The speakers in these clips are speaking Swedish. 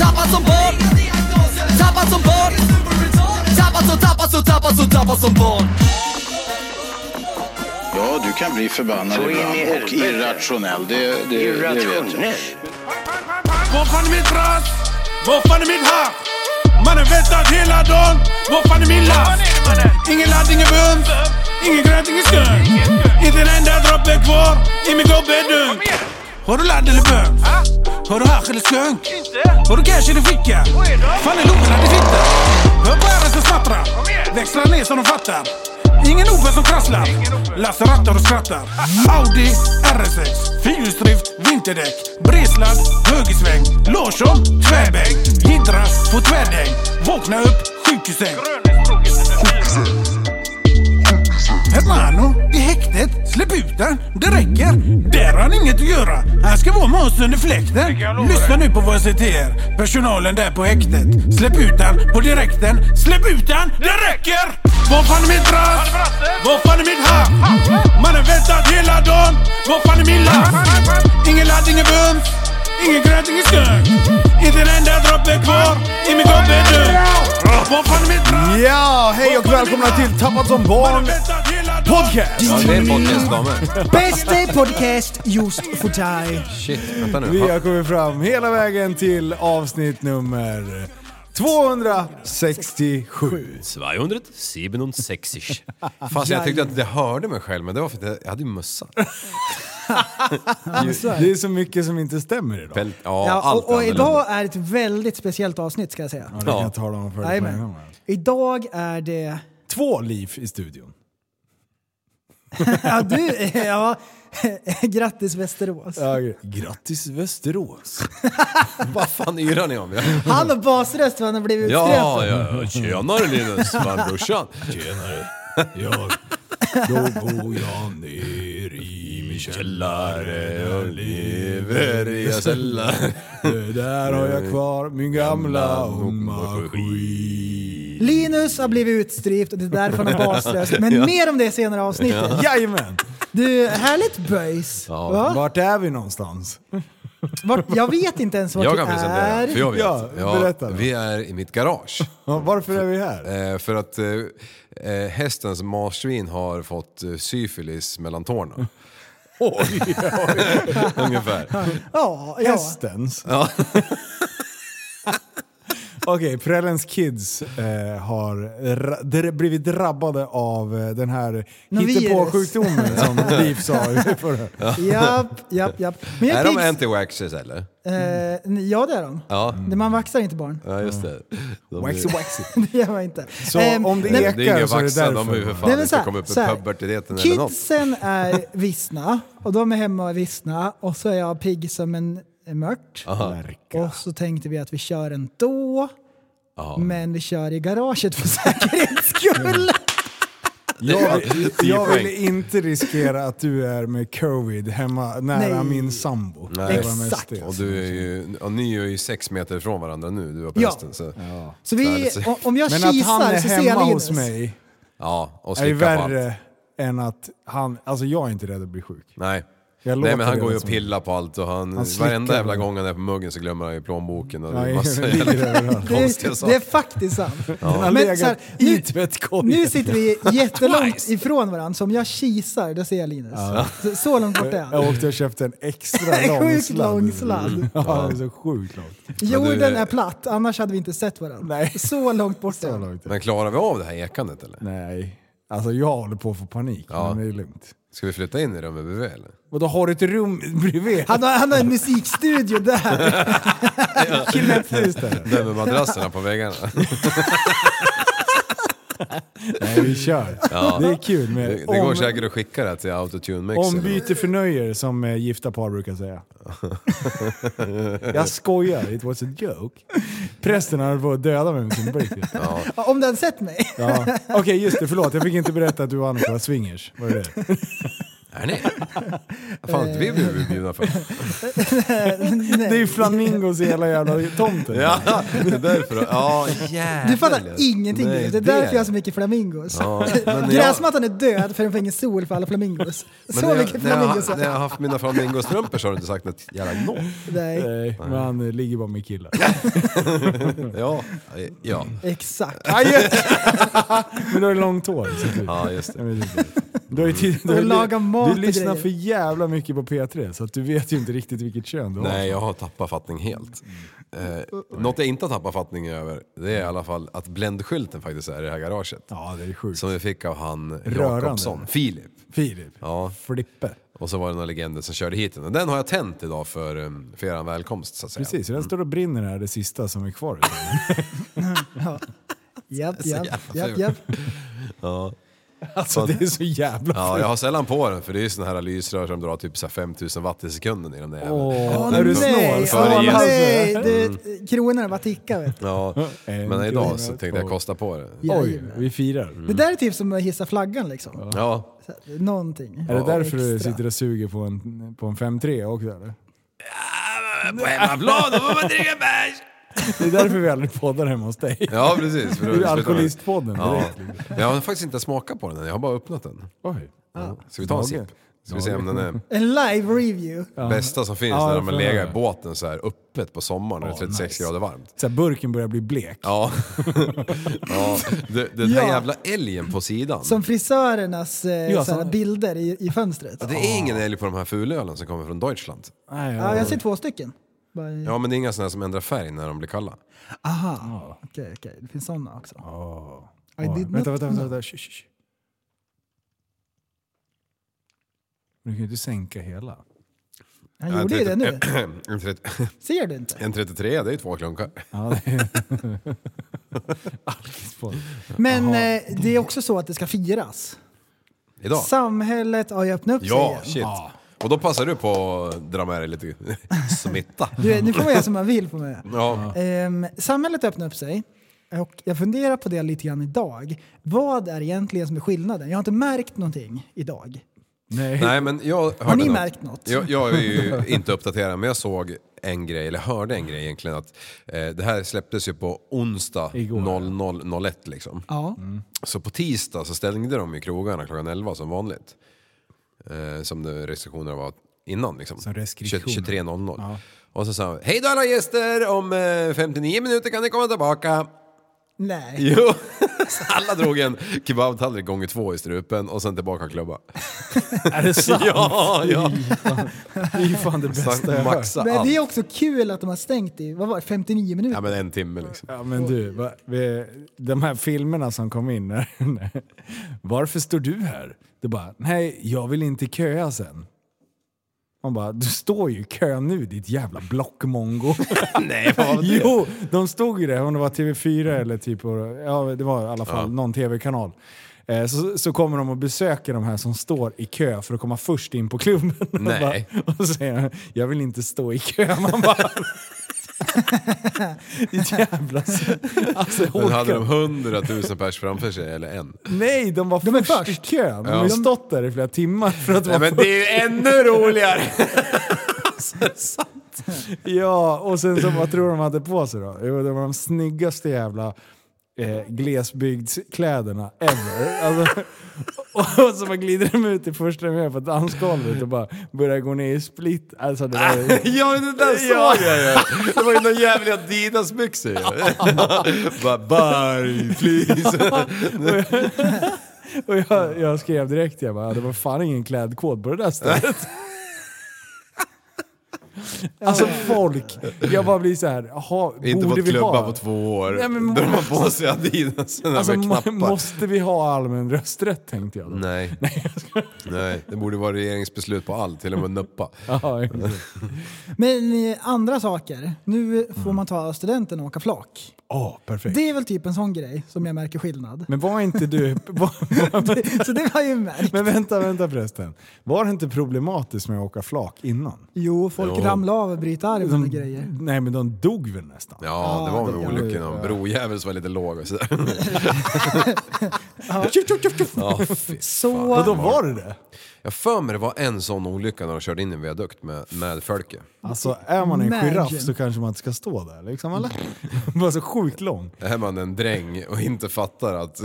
Tappad som barn Tappad som barn Tappad som, tappad som, tappad som, tappad som barn Ja, du kan bli förbannad Så in i ibland och irrationell. Det, det, det vet jag. Irrationell. Var fan är mitt ras? Var fan är mitt hack? Mannen väntat hela dagen. Var fan är min last? Ingen ladd, ingen bums. Ingen gröt, ingen skunk. Inte en enda droppe kvar i min gobbedunk. Har du ladd eller bums? Har du hasch eller skunk? Har du cash i din ficka? Vad är dom? Fan är logen i fitta? Hör på herren som smattrar. Växlar ner som de fattar. Ingen Ove som krasslar. Lasse rattar och skrattar. Audi RS6. Fyrhjulsdrift, vinterdäck. Bredsladd högersväng. Larsson, tvärbänk. Hidra på tvärdäng. Vakna upp, sjukhussäng. Hermano, i häktet. Släpp ut den. Det räcker. Där har han inget att göra. Han ska vara med oss under fläkten. Lyssna nu på vad jag säger till er. Personalen där på häktet. Släpp ut den på direkten. Släpp ut den. Det räcker! Var fan är mitt ras? Var fan är mitt hack? Mannen väntat hela dagen. Var fan är min lass? Ingen ladd, ingen bums. Ingen gröt, ingen skunk. Inte en enda droppe kvar i min fan är ras? Ja, hej och välkomna till Tappad som barn Podcast! Ja, det är en podcast damer. Bästa podcast just för dig. Shit, vänta nu. Vi Ha- har kommit fram hela vägen till avsnitt nummer 267. 267. Fast jag tyckte att jag hörde mig själv, men det var för att jag- jag hade ju mössa. Det är så mycket som inte stämmer idag. Väl- Ja, Ja, allt och, och annorlunda. idag är ett väldigt speciellt avsnitt ska jag säga. Ja, det kan jag tala om för dig på en Jajamän. gång. Idag är det... Två liv i studion. Ja, du, ja, grattis Västerås. Ja, grattis Västerås. Vad fan yrar ni om? Han har basröst för han har blivit Ja, utströpen. ja, tjenare Linus, farbrorsan. Tjenare. Jag, då bor jag ner i min Källare och lever i en källare. Där har jag kvar min gamla ångmaskin. Linus har blivit utstrypt och det är därför han har basröst. Men mer om det senare i avsnittet. Jajamän! Du, härligt böjs. Va? Vart är vi någonstans? Vart, jag vet inte ens vart Jag vi kan är. för jag vet. Ja, berätta då. vi är i mitt garage. Ja, Varför är vi här? Eh, för att eh, eh, hästens marsvin har fått eh, syfilis mellan tårna. Oj, Ungefär. Ja, ja. Hästens? Okej, Prellens Kids eh, har ra- dr- blivit drabbade av eh, den här Någon hittepå-sjukdomen som Liv sa i förra. Japp, japp, japp. Men jag Är är de anti-waxers eller? Eh, ja det är de. Ja. Det- Man vaxar inte barn. Ja, just det. De Waxy är, waxy. Det gör man inte. Så Ehm, om det nej, ekar det är inga så är det därför. de är ju för Nej, fan men inte så här- kommit upp så i här. puberteten eller något. Kidsen är vissna och de är hemma och vissna och så är jag pigg som en mört. Och så tänkte vi att vi kör ändå. Men vi kör i garaget för säkerhets skull. Jag, vill- jag vill inte riskera att du är med covid hemma nära Nej. min sambo. Nej. Det var mest Exakt. det. Och, du är ju, och ni är ju sex meter ifrån varandra nu, du och Ja. prästen. Så, Så vi, o- om jag Men att han kisar är så ser jag hemma Linus. hos mig ja, och är ju slicka på allt. värre än att han... Alltså jag är inte rädd att bli sjuk. Nej. Jag Nej men han går ju och pillar på allt och han, Han varenda jävla gång han är på muggen så glömmer han ju plånboken och det är Nej, massa överallt. konstiga saker. det är faktiskt sant. Har Men så här, i nu-. Nu sitter vi jättelångt ifrån varandra, så om jag kisar då ser jag Linus. Så, så långt bort är Jag han. åkte och köpte en extra lång sjukt lång sladd. Ja, det är så sjukt långt. Jorden är platt, annars hade vi inte sett varandra. Nej. Så långt bort är Så han. långt. Men klarar vi av det här ekandet eller? Nej. Alltså jag håller på att få panik, Ja. men det är lugnt. Ska vi flytta in i rummet bredvid eller? Och då har du ett rum bredvid? Han har, han har en musikstudio där. Där. Där med madrasserna på väggarna. Nej, vi kör. Ja. Det är kul med Det, det går om- säkert att skicka det till autotune-mixen. Ombyte förnöjer som eh, gifta par brukar säga. jag skojar, it was a joke. Prästen höll på att döda mig med sin blick. Ja. Ja, Om du hade sett mig. Ja. Okej just det, förlåt. Jag fick inte berätta att du och Annika var swingers. Var det det? Är ni? Vad fan inte vi blivit bjudna för? Det är ju flamingos i hela jävla tomten. Ja, det är därför. Ja, jävlar. Du fattar ingenting. Nej, det är därför jag har så mycket flamingos. Ja, men jag- Gräsmattan är död för den får ingen sol för alla flamingos. Men Så när jag, mycket när, jag, flamingos. när jag har haft mina flamingostrumpor så har du inte sagt något jävla noll. Nej, Nej, men han ligger bara med killar. Ja, ja. exakt. Men du har ju långt hår. Ja, just det. Du, har ju tid, Och laga mat du lyssnar grejer. för jävla mycket på P3 så att du vet ju inte riktigt vilket kön du har. Nej, jag har tappat fattning helt. Eh, något jag inte har tappat fattning över, det är i alla fall att bländskylten faktiskt är i det här garaget. Ja, det är sjukt. Som vi fick av han Rörande. Jakobsson, Filip. Filip. Ja. Flippe. Och så var det några legender som körde hit den. Och den har jag tänt idag för, um, för er välkomst så att säga. Precis, så den står och brinner här, det sista som är kvar. Japp, japp, japp, japp. Ja. Alltså det är så jävla ja, jag har sällan på den för det är ju såna här lysrör som drar typ så här 5000 watt i sekunden i den där jäveln. Åh, är du snål? Åh nej! Du, kronorna bara tickar vet du. Ja, En men idag så tänkte jag kosta på det. Oj, vi firar. Det där är typ som att hissa flaggan liksom. Ja, Så Någonting. Är det därför du extra. sitter och suger på en, på en 5-3 också eller? på hemmaplan då får man dricka bärs! Det är därför vi aldrig poddar hemma hos dig. Ja, precis. För Du är alkoholistpodden Ja. direkt. Jag har faktiskt inte smakat på den än, jag har bara öppnat den. Oj. Ska vi ta en sipp? Ska vi se om den är En live review. bästa som finns Ja, när de har legat i båten så här öppet på sommaren när det är Ja, 36 nice. grader varmt. Så här, burken börjar bli blek. Ja. ja. Det, den här Ja. jävla älgen på sidan. Som frisörernas eh, Ja, som- bilder i, i fönstret. Det är ingen älg på de här fulölen som kommer från Deutschland. Nej, Ja, jag ser två stycken. Bara, Ja men det är inga sådana som ändrar färg när de blir kalla. Aha, okej okej. Det finns sådana också. I Ja, did vänta, not vänta, vänta. vänta. Shh, shh, shh. Du kan ju inte sänka hela. Han gjorde ju det nu. En, 30, Ser du inte? en 33, det är ju två klunkar. Ja. Men eh, det är också så att det ska firas. Idag. Samhället har ju öppnat upp Ja, sig shit. Och då passar du på att dra med dig lite smitta. Du, nu får man göra som man vill på mig. Ja. Ehm, samhället öppnar upp sig. Och jag funderar på det lite grann idag. Vad är egentligen som är skillnaden? Jag har inte märkt någonting idag. Nej. Nej men jag Har ni något. märkt något? Jag, jag är ju inte uppdaterad men jag såg en grej, eller hörde en grej egentligen att eh, det här släpptes ju på onsdag Igår. 00.01 liksom. Ja. Så på tisdag så stängde de ju krogarna klockan 11 som vanligt. Eh, som restriktionerna var innan liksom. Som restriktioner. 23.00. Och så sa han, hej då alla gäster, om eh, 59 minuter kan ni komma tillbaka. Nej. Jo, så alla drog en kebabtallrik gånger två i strupen och sen tillbaka klubba. Är det sant? Ja, ja. Det är ju fan det bästa jag hört. Men det är också kul att de har stängt i, vad var det, 59 minuter? Ja men en timme liksom. Ja men du, va, vi, de här filmerna som kom in. Varför står du här? Det bara, nej jag vill inte köa sen. Man bara, du står ju i kö nu ditt jävla blockmongo. Nej, vad var det? jo, de stod ju där, om det var TV4 eller typ, ja det var i alla fall någon tv-kanal. Eh, Så, så kommer de och besöker de här som står i kö för att komma först in på klubben. Och Nej. bara- Och säger jag vill inte stå i kö. Man bara... Ditt jävla... Alltså, Men hade de hundratusen pers framför sig eller en? Nej, de var De är först, i först. kön. De Ja. har ju stått där i flera timmar för att vara Nej men det är ju ännu roligare! Ja, och sen så vad tror de hade på sig då? Jo, det var de snyggaste jävla eh, glesbygdskläderna ever. Alltså, och så bara glider de ut i första med på dansgolvet och bara börjar gå ner i split. Alltså det var Ja men det där såg jag ju! Det var ju någon jävla Adidas-byxor ju. Bara bye please. Och jag, jag skrev direkt, jag bara, det var fan ingen klädkod på det där stället. Alltså folk, jag bara blir så här, jaha, Inte borde fått vi klubba ha? på två år. Nej, men Drar man måste- på sig Adidas Alltså, med knappar. måste vi ha allmän rösträtt tänkte jag då. Nej. Nej, det borde vara regeringsbeslut på allt, till och med nuppa. Ja. Men eh, andra saker. Nu får man ta studenten och åka flak. Åh, perfekt. Det är väl typ en sån grej som jag märker skillnad. Men var inte du... Var, Så det har jag ju märkt. men vänta, vänta förresten. Var det inte problematiskt med att åka flak innan? Jo, folk Jo. Ramlar av och bryter armen och De, grejer. nej men de dog väl nästan? Ja, det var det- en olycka. Någon brojävel som var lite låg och sådär. Ja, fy Så, Vadå var det det? Jag för mig det var en sån olycka när de körde in i en viadukt med, med Fölke. Alltså är man en Imagine. giraff så kanske man inte ska stå där liksom eller? Bara så sjukt lång. Är man en dräng och inte fattar att...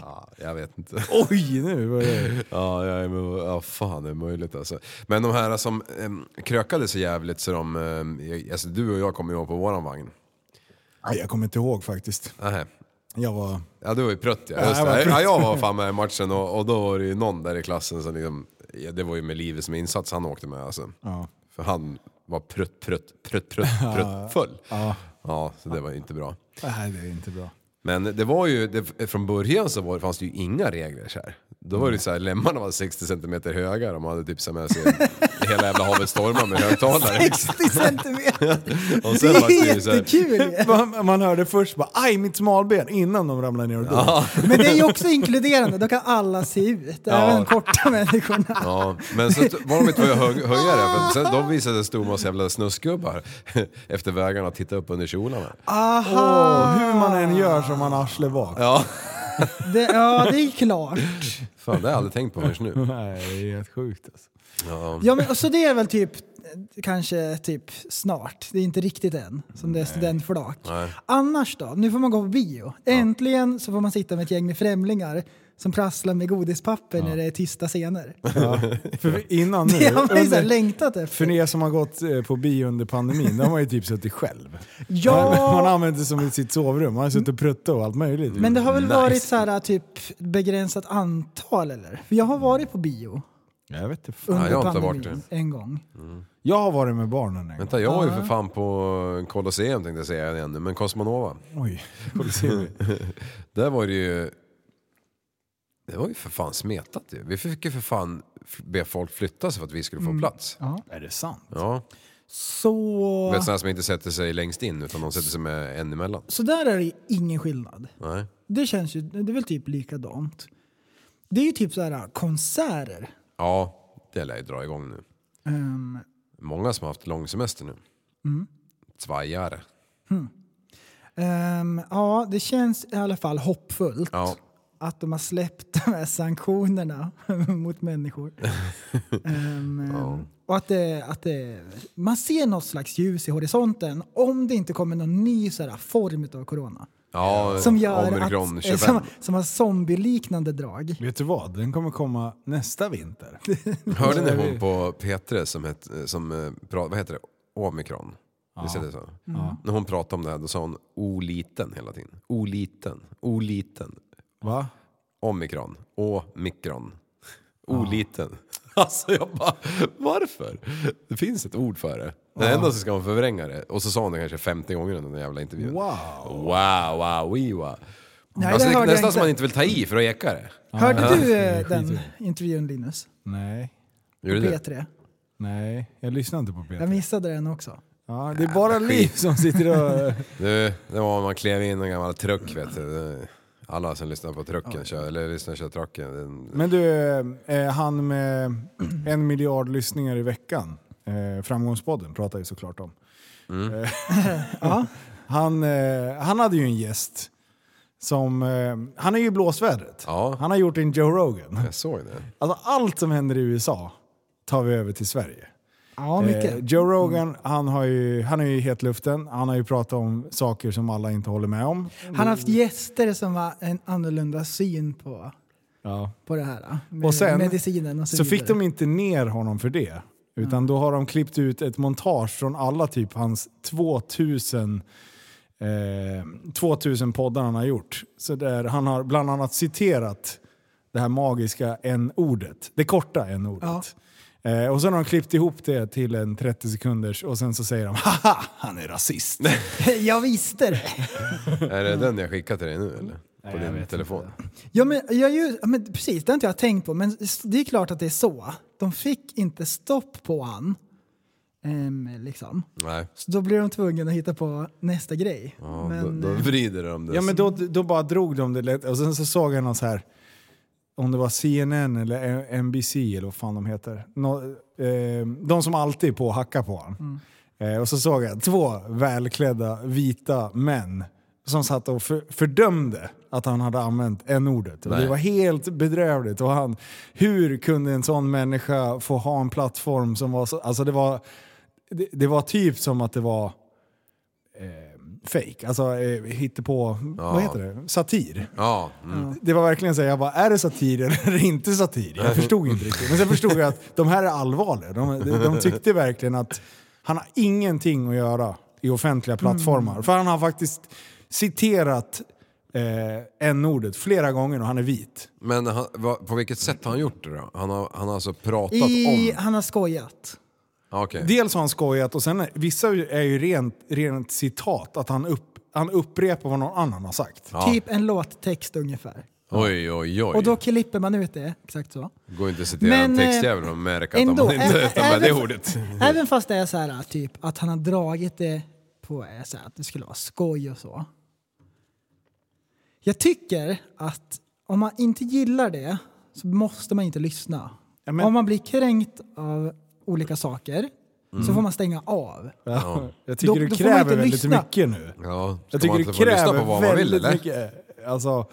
Ja, jag vet inte. Oj nu var det... Ja, jag är med, ja fan det är möjligt alltså. Men de här som äm, krökade så jävligt så de... alltså du och jag kommer ihåg på våran vagn. Nej, jag kommer inte ihåg faktiskt. Nähä. Jag var... Ja du var ju prutt ja. Ja, Just jag var prutt. Ja, jag var fan med i matchen och, och då var det ju någon där i klassen som liksom... Ja, det var ju med livet som insats han åkte med alltså. Ja. För han var prutt, prutt, prutt, prutt, prutt full. Ja. Ja, så det var ju inte bra. Nej det är inte bra. Men det var ju, det, från början så var, fanns det ju inga regler så här. Då var det så här, lemmarna var 60 cm höga, de hade typ så med sig hela jävla havet stormar med högtalare. 60 centimeter! Och Det sen var är det så här, jättekul! Man, man hörde först bara aj mitt smalben innan de ramlade ner och dog. Men det är ju också inkluderande, då kan alla se ut. Även de korta människorna. Ja, men så var de inte hög, höjare, för sen, då visade det stor massa jävla snuskgubbar efter vägarna och tittade upp under kjolarna. Åh, hur man än gör som man arsle bak. Ja, Det, ja, det är klart. fan det har jag aldrig tänkt på förrän nu. Nej det är helt sjukt alltså. Ja. Ja, men, och så det är väl typ kanske typ snart. Det är inte riktigt än som det är studentflak. Nej. Annars då? Nu får man gå på bio. Äntligen så får man sitta med ett gäng med främlingar som prasslar med godispapper när det är tysta scener. För innan nu, Det har man ju under, längtat för efter. er som har gått eh, på bio under pandemin, de har ju typ suttit själv. Man Ja, använder det som i sitt sovrum, man har suttit och pruttat och allt möjligt. men det har väl Nice. varit så här typ begränsat antal eller? För jag har varit på bio jag vet inte. fan. under jag har inte pandemin varit en gång. Jag har varit med barnen en gång. Vänta, jag var ju för fan på Colosseum tänkte jag säga igen nu, men Cosmonova. Oj, Colosseum. Där var det ju... Det var ju för fan smetat ju. Vi fick ju för fan be folk flytta sig för att vi skulle få plats. Är det sant? Ja. Så, Du vet sådana som inte sätter sig längst in utan de sätter sig med en emellan. så där är det ingen skillnad. Nej. Det känns ju, det är väl typ likadant. Det är ju typ så här konserter. Ja, det lär ju dra igång nu. Ehm, Många som har haft lång semester nu. Svajare. ehm, ja, det känns i alla fall hoppfullt Ja. att de har släppt de här sanktionerna mot människor. Ehm, Och att, det, att det, man ser något slags ljus i horisonten om det inte kommer någon ny så här, form av corona. Ja, Som gör att, 25. eh, som, som har zombieliknande drag. Vet du vad? Den kommer komma nästa vinter. Hörde ni hon på P3 som, het, som eh, vad heter det? Omikron? Visst är det så? När hon pratade om det här då sa hon oliten hela tiden. Oliten, oliten. Va? Omikron, omikron. Oliten. Alltså jag bara, varför? Det finns ett ord för det. Men ändå så ska man förvränga det. Och så sa hon det kanske 50 gånger under den jävla intervjun. Wow. Wow, wow, wee, wow. Nej, alltså, det nästan inte. som man inte vill ta i för att eka det. Hörde du eh, den intervjun Linus? Nej. Gjorde du det? P3? Nej, jag lyssnar inte på Peter. Jag missade den också. Ja, det är bara Liv som sitter och... Du, det var man klev in en gammal truck vet du. Alla som lyssnar på trucken, kör, eller lyssnar kör trucken. Den, Men du, eh, han med en miljard lyssningar i veckan, eh, Framgångspodden pratar ju såklart om. Mm. Eh, han, eh, han hade ju en gäst som, eh, han är ju i blåsvädret. Ja. Han har gjort en Joe Rogan. jag såg det. Alltså allt som händer i USA tar vi över till Sverige. Ja, mycket. Eh, Joe Rogan, han, har ju, han är ju helt luften. Han har ju pratat om saker som alla inte håller med om. Han har haft gäster som har en annorlunda syn på, Ja. på det här. Med Och sen medicinen och så, Så fick de inte ner honom för det. Utan då har de klippt ut ett montage från alla typ hans 2000, eh, 2000 poddar han har gjort. Så där han har bland annat citerat det här magiska n-ordet. Det korta n-ordet. Eh, och sen har de klippt ihop det till en 30 sekunders och sen så säger de haha, han är rasist. Jag visste det. Är det den jag skickar till dig nu eller? På din telefon? Ja, men, jag, ju- ja, men precis, det har inte jag tänkt på. Men det är klart att det är så. De fick inte stopp på han. Ehm, liksom. Nej. Så då blir de tvungna att hitta på nästa grej. Ja, men, då, då eh, vrider de det. Ja men då, då bara drog de det lätt och sen så såg jag någon så här om det var CNN eller NBC eller vad fan de heter. Nå, eh, de som alltid är på och hackar på honom. Eh, och så såg jag två välklädda vita män som satt och för, fördömde att han hade använt n-ordet. Det var helt bedrövligt. Och han, hur kunde en sån människa få ha en plattform som var så... Alltså det var, det, det var typ som att det var eh, fake. Alltså eh, hittepå, vad heter det? Satir. Ja, mm. Det var verkligen så jag bara, är det satir eller inte satir? Jag förstod inte riktigt. Men sen förstod jag att de här är allvarliga. De, de, de tyckte verkligen att han har ingenting att göra i offentliga plattformar. För han har faktiskt citerat eh, n-ordet flera gånger och han är vit. Men han, vad, på vilket sätt har han gjort det då? Han har, han har alltså pratat I, om... han har skojat. Ja, Okej. Dels har han skojat och sen vissa är ju rent, rent citat, att han, upp, han upprepar vad någon annan har sagt. Ja. Typ en låttext ungefär. Oj, oj, oj. Och då klipper man ut det. Exakt så. går inte att citera Men, en eh, textjävel och märka att ändå, man inte ä- med det även- ordet. Även fast det är så här typ att han har dragit det på eh, så här, att det skulle vara skoj och så. Jag tycker att om man inte gillar det så måste man inte lyssna. Ja, men- Om man blir kränkt av olika saker så får man stänga av. Ja. Jag Då- tycker då får man kräver inte väldigt lyssna. mycket nu. Ja, ska Jag tycker man det inte få lyssna kräver på vad man vill väldigt eller? mycket. Alltså,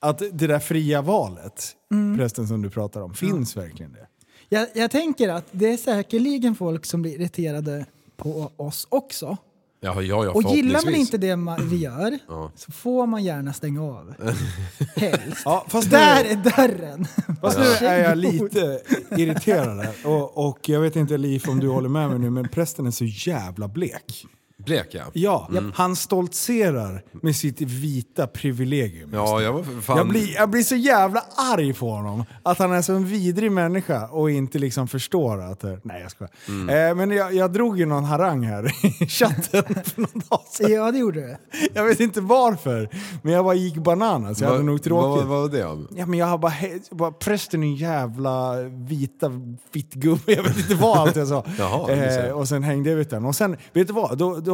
att det där fria valet, Mm. prästen som du pratar om, finns verkligen det? Jag, jag tänker att det är säkerligen folk som blir irriterade på oss också. Ja, ja, ja, Och gillar man inte det man, vi gör så får man gärna stänga av. Helst. Ja, fast Där nu, är dörren! fast nu är jag lite irriterad. Och, och jag vet inte Liv om du håller med mig nu, men prästen är så jävla blek. Blek ja. Ja, han stoltserar med sitt vita privilegium. Ja, jag fan... Jag blir, jag blir så jävla arg på honom. Att han är så en vidrig människa och inte liksom förstår att... det- Nej jag skojar. Mm. Eh, men jag, jag drog ju någon harang här i chatten för någon dag sedan. Ja, det gjorde du. Jag vet inte varför, men jag bara gick bananas. Jag hade Vad- nog tråkigt. Vad var det om? Ja, men jag har bara, he- bara prästen är en jävla vita fittgubbe. Jag vet inte vad allt jag sa. Jaha, eh, och sen hängde jag ut den. Och sen, vet du vad? Då, då,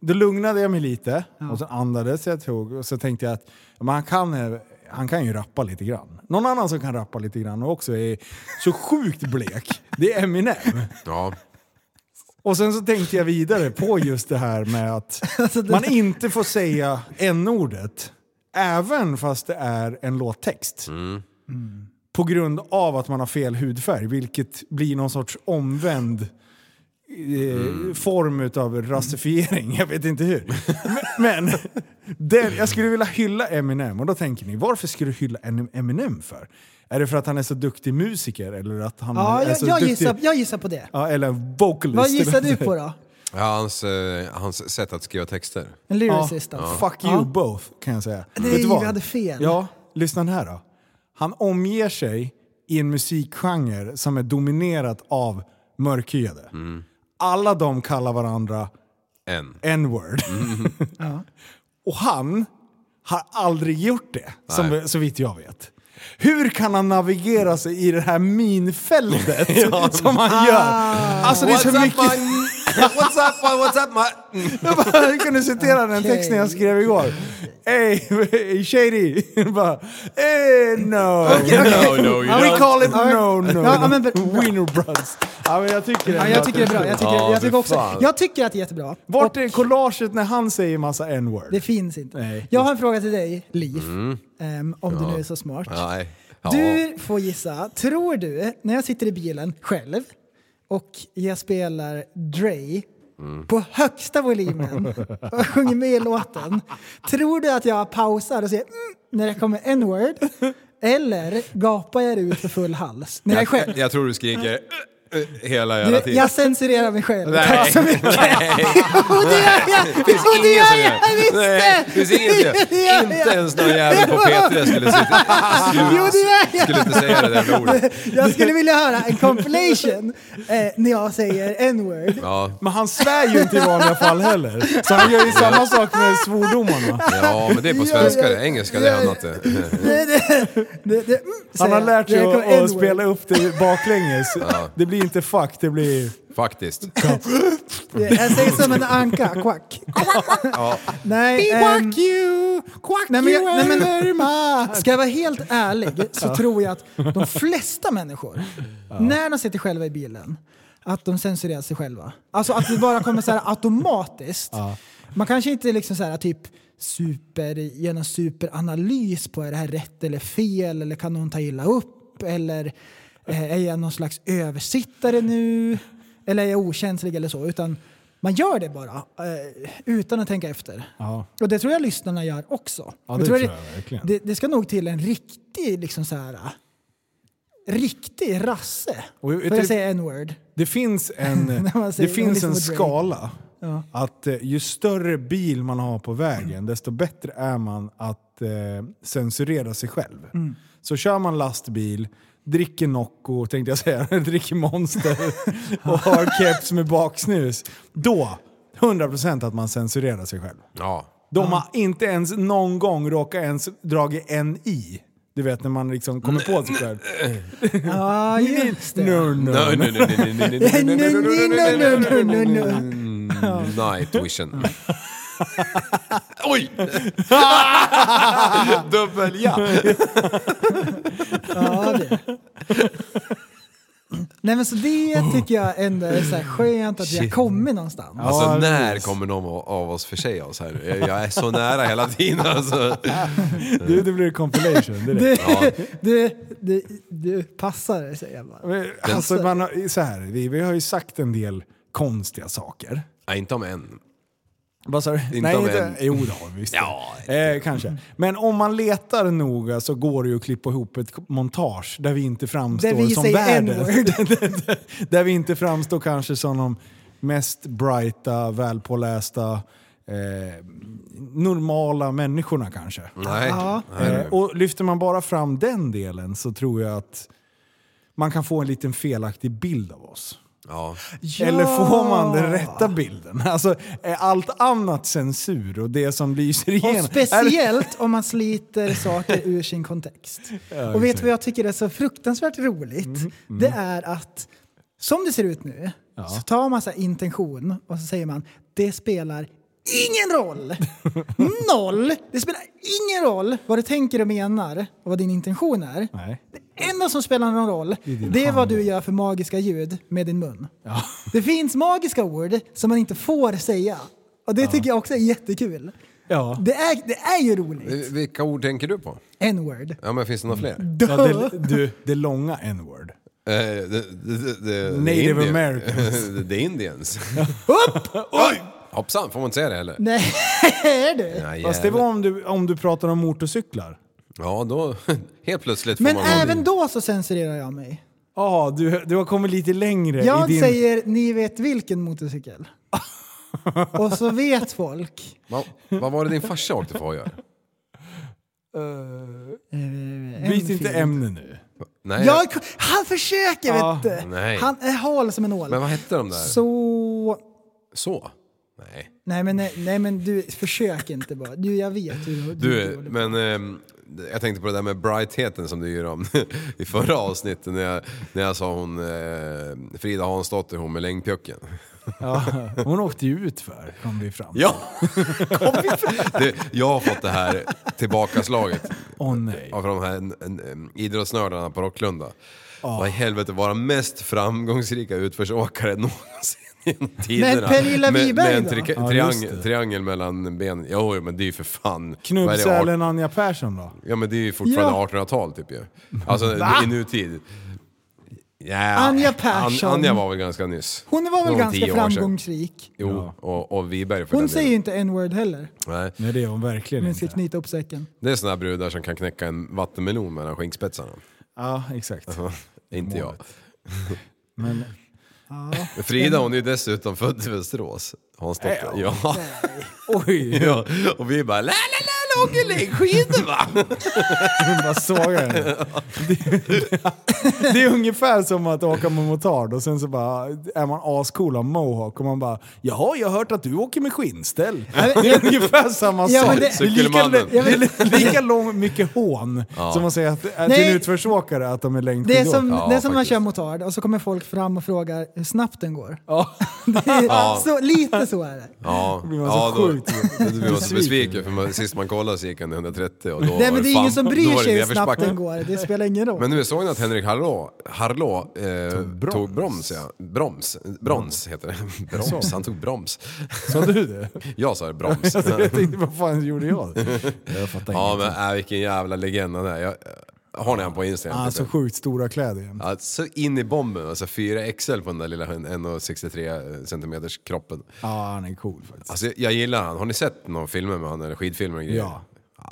då lugnade jag mig lite och så andades jag tog och så tänkte jag att ja, men han, kan, han kan ju rappa lite grann. Någon annan som kan rappa lite grann och också är så sjukt blek, det är Eminem. Ja. Och sen så tänkte jag vidare på just det här med att Alltså, man inte får säga n-ordet även fast det är en låttext. På grund av att man har fel hudfärg, vilket blir någon sorts omvänd eh, form av rasifiering. Jag vet inte hur. Men, men den, jag skulle vilja hylla Eminem och då tänker ni, varför ska du hylla Em- Eminem för? Är det för att han är så duktig musiker eller att han Ja, är jag, så jag, duktig... gissar, jag gissar på det. Ja, eller vocalist. Vad gissar du på då? ja hans, eh, hans sätt att skriva texter. En Ja, lyricist alltså? Fuck you Ja. both kan jag säga. Nej, Vet du vad? vi hade fel. Ja, lyssna här då. Han omger sig i en musikgenre som är dominerat av mörkhyade. Alla de kallar varandra n-word. Och han har aldrig gjort det, som, så vitt jag vet. Hur kan han navigera sig i det här minfältet som han gör? Alltså det är så mycket... what's up, man? What's up, man? Jag bara, jag kunde citera den texten jag skrev igår. Hey, shady. bara, hey, no. No, no, you We don't. call it no, no. Ja, men- Winner Brothers. Ja, men jag tycker, Ja, jag tycker det är bra. Jag tycker, Ja, jag tycker, också, fan. jag tycker att det är jättebra. Vart är collaget när han säger massa n-word? Det finns inte. Nej. Jag har en fråga till dig, Liv. Ehm, om du nu är så smart. Nej. Ja. Du får gissa. Tror du, när jag sitter i bilen själv och jag spelar Dre på högsta volymen och sjunger med i låten. Tror du att jag pausar och säger mm, när det kommer en word Eller gapar jag ut för full hals när jag är Jag, själv? jag, jag tror du skriker Hela jävla tiden. jag censurerar mig själv. Nej. Tack så mycket. Nej. Jo, det gör jag! Det Jo, det gör jag! Visst Nej, det finns ingen som Det gör gör Inte ens någon jävel på P3 skulle, sitta, Jo, det gör jag! skulle inte säga det där ordet. Jag skulle vilja höra en compilation eh, när jag säger n-word. Ja, Men han svär ju inte i vanliga fall heller. Så han gör ju samma sak med svordomarna. ja, men det är på svenska det. Engelska det är annat det. Det, det, mm, Han har lärt sig att, att spela upp det baklänges. Det blir inte fuck, det blir... Faktiskt. Jag säger som en anka, quack. Nej, ehm, you! Quack nej, men, jag- nej, men, very much! Ska jag vara helt ärlig så tror jag att de flesta människor, när de sitter själva i bilen, att de censurerar sig själva. Alltså att det bara kommer så här automatiskt. Man kanske inte liksom så här typ super, gör någon superanalys på är det här rätt eller fel eller kan någon ta illa upp eller eh, är jag någon slags översittare nu eller är jag okänslig eller så. Utan man gör det bara eh, utan att tänka efter. Ja. Och det tror jag lyssnarna gör också. Ja, det Jag tror det- jag verkligen. det, det ska nog till en riktig, liksom så här, riktig rasse. Och du- att säga n-word. Det finns en, det finns man en lyssnar att ju större bil man har på vägen, desto bättre är man att eh, censurera sig själv. Mm. Så kör man lastbil, dricker Nocco, tänkte jag säga, dricker Monster och har keps med baksnus. Då, 100% att man censurerar sig själv. Ja. De har inte ens någon gång råkat ens dra en i. Du vet när man liksom kommer på sig själv. Ja, just det. Night vision. Oj! Dubbel ja! Ja, det. Nej men så det tycker jag ändå är så här skönt att vi har Shit. kommit någonstans. Alltså Ja, när precis. kommer någon av oss försäga oss här? Jag jag är så nära hela tiden alltså. Du, det blir compilation direkt. Du, du, du, du passar det säger jag bara. Men, Alltså, man har, så här, vi, vi har ju sagt en del konstiga saker. Nej, inte om en. Vad sa du? Inte Nej, om inte, en. Jo, det har vi visst. Ja, eh, kanske. Men om man letar noga så går det ju att klippa ihop ett montage där vi inte framstår Där vi som säger världen. n-word. där vi inte framstår kanske som de mest brighta, välpålästa, eh, normala människorna kanske. Nej. Ja. Eh, och lyfter man bara fram den delen så tror jag att man kan få en liten felaktig bild av oss. Ja. Eller får man den rätta bilden? Alltså, är allt annat censur och det som lyser igenom? Och speciellt om man sliter saker ur sin kontext. och vet du vad jag tycker är så fruktansvärt roligt? Mm, Det är att som det ser ut nu så tar man så här intention och så säger man det spelar ingen roll. Noll! Det spelar ingen roll vad du tänker och menar och vad din intention är. Nej. Det enda som spelar någon roll, din det är vad du gör för magiska ljud med din mun. Det finns magiska ord som man inte får säga. Och det tycker jag också är jättekul. Ja. Det är, det är ju roligt. Vilka ord tänker du på? N-word. Ja, men finns det några fler? Ja, det, du, det långa n-word. Eh, det- det- det- det- Native det är Indian- Americans. Det är Indians. Oj! Hoppsan, får man inte säga det heller? Nej, är du? Nej, Fast det var om du, om du pratar om motorcyklar. Ja, då helt plötsligt får Men man... även då så censurerar jag mig. Ja, du, du har kommit lite längre Jag i din... säger ni vet vilken motorcykel. Och så vet folk. Va, vad var det din farsa åkte för hojar? Eh, Byt inte ämne nu. Nej, Jag, han försöker Ja, vet du! nej. Han är hal som en ål. men vad hette de där? Så... Så? Nej. Nej men, nej men du, försök inte bara. Du, jag vet hur Du, håller på. men ehm, jag tänkte på det där med brightheten som du gör om i förra avsnittet när jag, när jag sa hon eh, Frida Hansdotter, hon med längdpjucken. Ja, hon åkte ju ut för kom vi fram Ja! Kom vi fram- det, jag har fått det här tillbakaslaget Åh nej. av de här en, en, idrottsnördarna på Rocklunda. Vad i helvete var den mest framgångsrika utförsåkare någonsin tiderna. Pernilla med, Wiberg med en då? tri- Ja, triangel, just det. triangel mellan benen. Jo, men det är ju för fan... Knubbsälen Anja Persson då? Ja men det är ju fortfarande Ja. 1800-tal typ ju. Alltså i nutid. Ja, Anja Persson. An, Anja var väl ganska nyss. Hon var väl ganska framgångsrik. Jo, och, och Wiberg för Hon den säger ju delen. inte n-word heller. Nej, Nej det är hon verkligen jag ska inte. knyta upp säcken. det är här brudar som kan knäcka en vattenmelon mellan skinkspetsarna. Ja, exakt. Inte jag. Men Ja. Frida hon är ju dessutom född i Västerås. Hansdotter. Ja. oj, ja. Och vi bara la la la la åker längdskidor va? hon bara sågar henne. Det, det är ungefär som att åka med motard och sen så bara är man ascool av mohawk och man bara Jaha, jag har hört att du åker med skinnställ. Det är ungefär samma Ja, sak. men det- Det är lika, det är lika lång, mycket hån som att säga att, att till en utförsåkare att de är Det är längdskidåkare. som, Ja, det är som man kör motard och så kommer folk fram och frågar hur snabbt den går. Ja. Det är så, lite så är det. Ja, blir man så ja då, sjukt då blir man så besviken. för man, sist man kollade så gick han 130 och då Nej men det är ingen som då bryr sig hur snabbt den går, det spelar ingen roll. Men nu såg ni att Henrik Harlå, Harlå eh, tog, broms. ja. Broms, brons heter det. Broms, han tog broms. Sa du det? Jag sa det, broms. Jag tänkte, vad fan gjorde jag? Jag fattar ja ingenting. men äh, vilken jävla legend han är. Jag, har ni han på Instagram? Ah, typ? så sjukt stora kläder. Ja, så in i bomben, alltså 4XL på den där lilla 1,63 centimeters kroppen. Ja, han är cool faktiskt. Alltså jag, gillar han. Har ni sett någon filmer med han eller skidfilmer och grejer? Ja.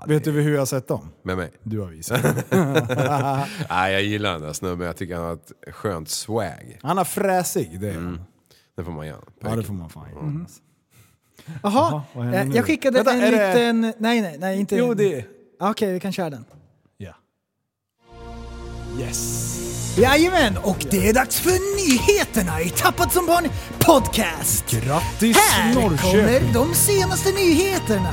Vet du hur jag har sett dem? Med mig? Du har visat. Nej jag gillar den där snubben, jag tycker han har ett skönt swag. Han är fräsig, det är han. Det får man göra. Ja, det får man fan göra. Jaha, vad händer eh, jag skickade Vänta, en är det- liten... Nej, nej, nej, inte... Jo, det... Okej, vi kan köra den. Ja. Yes. Jajamän, och det är dags för nyheterna i Tappat som barn podcast. Grattis Här Norrköping! kommer de senaste nyheterna.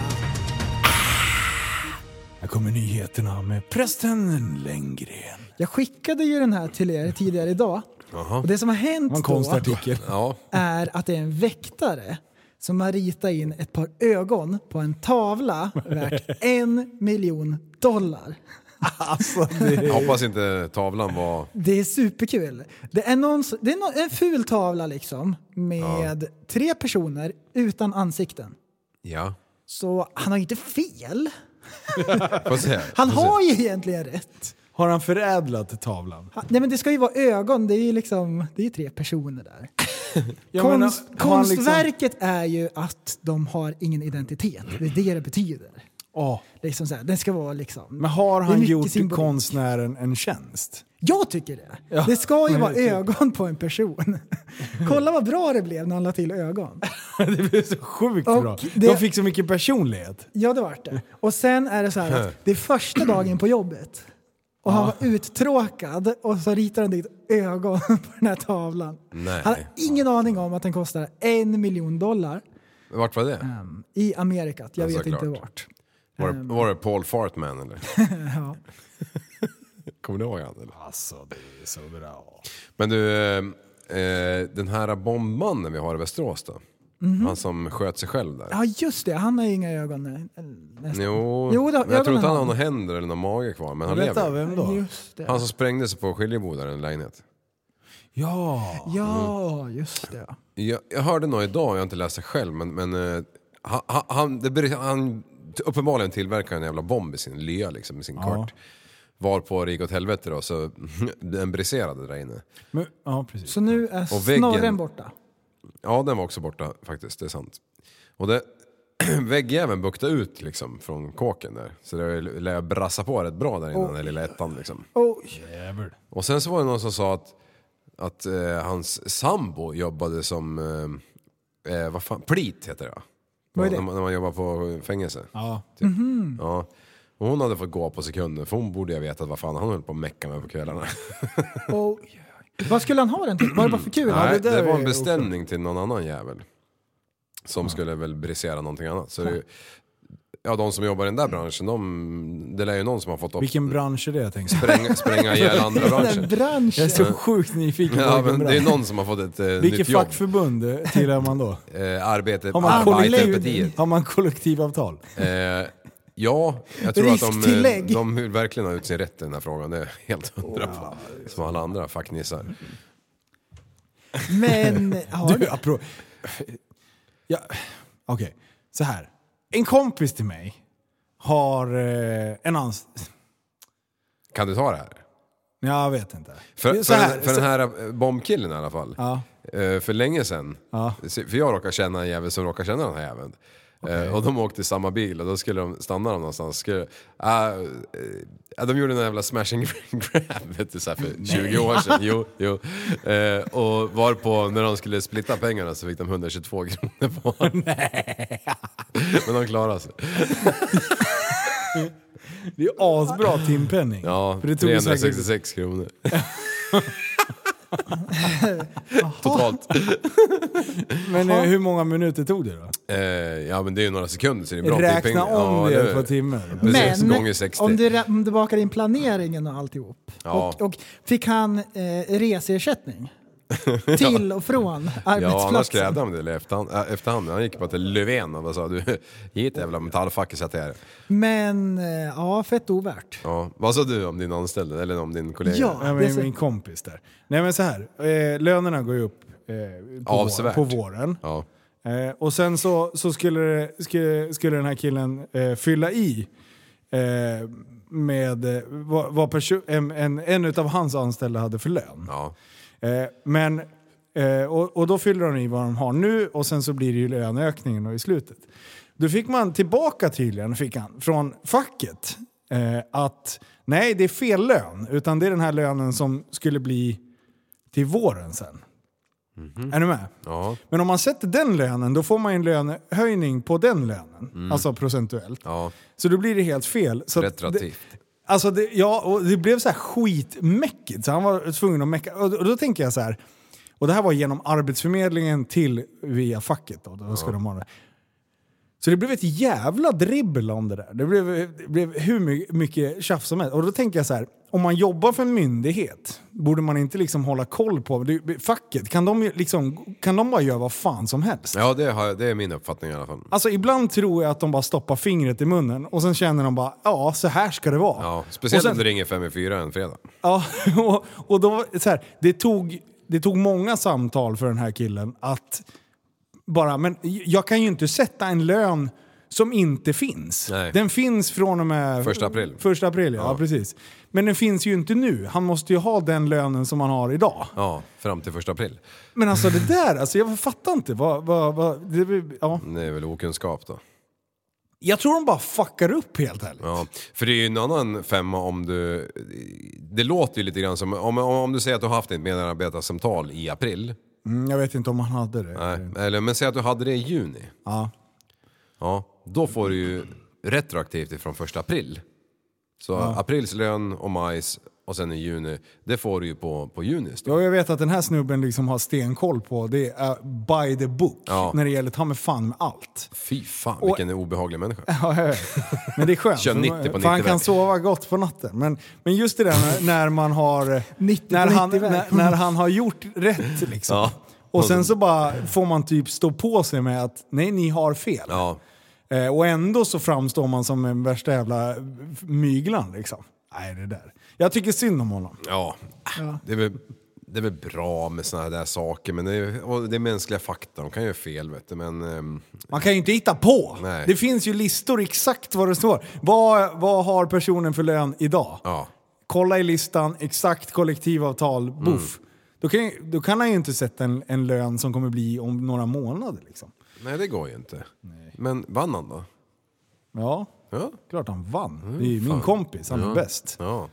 Här kommer nyheterna med prästen Lenngren. Jag skickade ju den här till er tidigare idag. Och det som har hänt då är att det är en väktare som har ritat in ett par ögon på en tavla värt en miljon dollar. Alltså, det... jag hoppas inte tavlan var... Det är superkul. Det är, någon, det är någon, en ful tavla liksom med tre personer utan ansikten. Ja. Så han har inte fel. Får se. Han Får se. har ju egentligen rätt. Har han förädlat tavlan? Nej men det ska ju vara ögon, det är ju liksom, det är tre personer där. Menar, Konst, han liksom- konstverket är ju att de har ingen identitet. Det är det det betyder. Åh, Liksom så här, den ska vara liksom... Men har han gjort symbolik. konstnären en tjänst? Jag tycker det. Ja. Det ska ju vara ögon på en person. Kolla vad bra det blev när han la till ögon. det blev så sjukt Och bra. det- De fick så mycket personlighet. Ja, det vart det. Och sen är det så här att det är första dagen på jobbet. Och han var uttråkad och så ritar han dit ögon på den här tavlan. Nej. Han har ingen aning om att den kostar en miljon dollar Vart var det? um, i Amerikat. Jag Ja, vet inte vart. Var det, var det Paul Fartman eller? Ja. Kommer ni ihåg han eller? Alltså, det är så bra. Men du, eh, eh, den här bombmannen vi har i Västerås då? Mhm. Han som sköt sig själv där. ja, just det. Han har inga ögon. eh, Nästan. Jo, Jo, men jag tror inte han har några händer eller någon mage kvar, men han Vänta, lever. vem då? Just det. Han som sprängde sig på Skiljeboda i en lägenhet. Ja. Ja, just det. Jag, jag hörde nog idag, jag har inte läst det själv, men, men eh, han, han- det, han uppenbarligen tillverkar en jävla bomb i sin lya liksom, med sin kvart. Varpå det gick åt helvete då, så den briserade där inne. Men, ja, precis. Så nu är Och väggen- snorren borta. Ja, den var också borta faktiskt, det är sant. Och det, väggjäveln buktade ut liksom från kåken där. Så det lär brassa på rätt bra där innan den lilla ettan liksom. Jävel. Och sen så var det någon som sa att, att eh, hans sambo jobbade som, eh, eh, vad fan, plit heter det va? Vad är det? När, man, när man jobbar på fängelse. Ja. Typ. Ja. Och hon hade fått gå på sekunder för hon borde ju ha vetat vad fan han höll på att mecka med på kvällarna. Oj. Vad skulle han ha den till? Var det bara för kul? Nej, det där var är en beställning till någon annan jävel. Som skulle väl brisera någonting annat. Så det, ja, de som jobbar i den där branschen, de, det lär ju någon som har fått upp, Vilken bransch är det jag tänkte? spränga, spränga ihjäl andra branscher. Jag är branschen. så sjukt nyfiken Ja, men det är någon som har fått ett eh, Vilket nytt jobb. fackförbund tillhör man då? Eh, arbetet, Har man, Arbetarpartiet. har man kollektivavtal? Eh, ja, jag tror att de, eh, de vill verkligen ha ut sin rätt i den här frågan. Det är helt hundra på. Som alla andra facknissar. Men har Du, apro... Ja, Okej, så här. En kompis till mig har eh, en ans... Kan du ta det här? Jag vet inte. För, för, här, den, för så- den här eh, bombkillen i alla fall. Ja. Eh, för länge sedan. Ja. För jag råkar känna en jävel som råkar känna den här jäveln. Eh, och de åkte i samma bil och då skulle de stanna de någonstans. Skulle, äh, de gjorde en jävla smash and grab vet du, så för 20 år sedan. Jo, jo. Eh, och var på när de skulle splitta pengarna så fick de 122 kronor var. Men de klarade sig. Det är asbra timpenning. Ja, För det tog ju säkert- 366 kronor. Totalt. Men eh, hur många minuter tog det då? Eh, ja men det är ju några sekunder så det är bra Räkna timpenning. om Ja, det på timmar. Precis, Men gånger 60. om du, om du bakar in planeringen och alltihop. Ja. Och, och fick han eh, reseersättning? Till och från Ja, annars arbetsplatsen? krävde han det eller efterhand. äh, efterhand. Han gick bara till Löfven och bara sa du, hit jävla metallfack och sätt här. Men eh, ja, fett ovärt. Ja. Vad sa du om din anställde eller om din kollega? Ja. Ja, men min kompis där. Nej men så här, eh, lönerna går ju upp eh, på, vår, på våren. Ja. Eh, och sen så, så skulle, skulle, skulle den här killen eh, fylla i eh, med vad, vad en, en, en utav hans anställda hade för lön. Ja. Eh, men, eh, och, och då fyller de i vad de har nu och sen så blir det ju löneökningen i slutet. Då fick man tillbaka tydligen, fick han, från facket eh, att nej det är fel lön, utan det är den här lönen som skulle bli till våren sen. Är ni med? Ja. Men om man sätter den lönen, då får man en lönehöjning på den lönen. Alltså procentuellt. ja. Så då blir det helt fel. Så Retroaktivt. Alltså det, ja, och det blev så här skitmäckigt. Så han var tvungen att mecka. Och, och då tänker jag så här. Och det här var genom Arbetsförmedlingen till via facket. Då, då ska de ha det. Så det blev ett jävla dribbel om det där. Det blev, det blev hur my- mycket tjafs som helst. Och då tänker jag så här. Om man jobbar för en myndighet, borde man inte liksom hålla koll på det, facket? Kan de, liksom, kan de bara göra vad fan som helst? Ja, det, har, det är min uppfattning i alla fall. Alltså ibland tror jag att de bara stoppar fingret i munnen och sen känner de bara ja, så här ska det vara. Ja, speciellt och om sen, det ringer fem i fyra en fredag. Ja, och, och då, så här, det, tog, det tog många samtal för den här killen att bara, men jag kan ju inte sätta en lön som inte finns. Nej. Den finns från och med Första april. Första april, ja, Ja. precis. Men den finns ju inte nu. Han måste ju ha den lönen som han har idag. Ja, fram till första april. Men alltså det där, alltså jag fattar inte. Vad, vad, vad, det, ja. Det är väl okunskap då. Jag tror de bara fuckar upp helt ärligt. Ja, för det är ju en annan femma om du... Det låter ju lite grann som... Om, om du säger att du har haft ett medarbetarsamtal i april. Mm, jag vet inte om han hade det. Nej, eller, men säg att du hade det i juni. Ja. Ja, då får du ju retroaktivt ifrån första april. Så aprils lön och majs och sen i juni, det får du ju på, på junis då. Ja, jag vet att den här snubben liksom har stenkoll på, det är by the book. Ja. När det gäller ta med fan med allt. Fy fan vilken obehaglig människa. Ja, jag vet. Men det är skönt. Kör för 90 man- på för 90 han kan väg. sova gott på natten. Men, men just det där när, när man har... 90 på när, han, 90 väg. när, när han har gjort rätt liksom. Ja. Och sen så bara får man typ stå på sig med att nej, ni har fel. Ja, Eh, och ändå så framstår man som en värsta jävla myglan liksom. Nej, det där. Jag tycker synd om honom. ja. Det, är väl, det är väl bra med såna här där saker men det är, och det är mänskliga fakta, de kan göra fel vet du men... ehm, Man kan ju inte hitta på. Nej. Det finns ju listor exakt vad det står. Vad, vad har personen för lön idag? ja. Kolla i listan, exakt kollektivavtal, buff. Då, kan, då kan han ju inte sätta en, en lön som kommer bli om några månader. Liksom. Nej det går ju inte. Men vann han då? Ja, Ja. klart han vann. det är ju min kompis, han är bäst. Ja.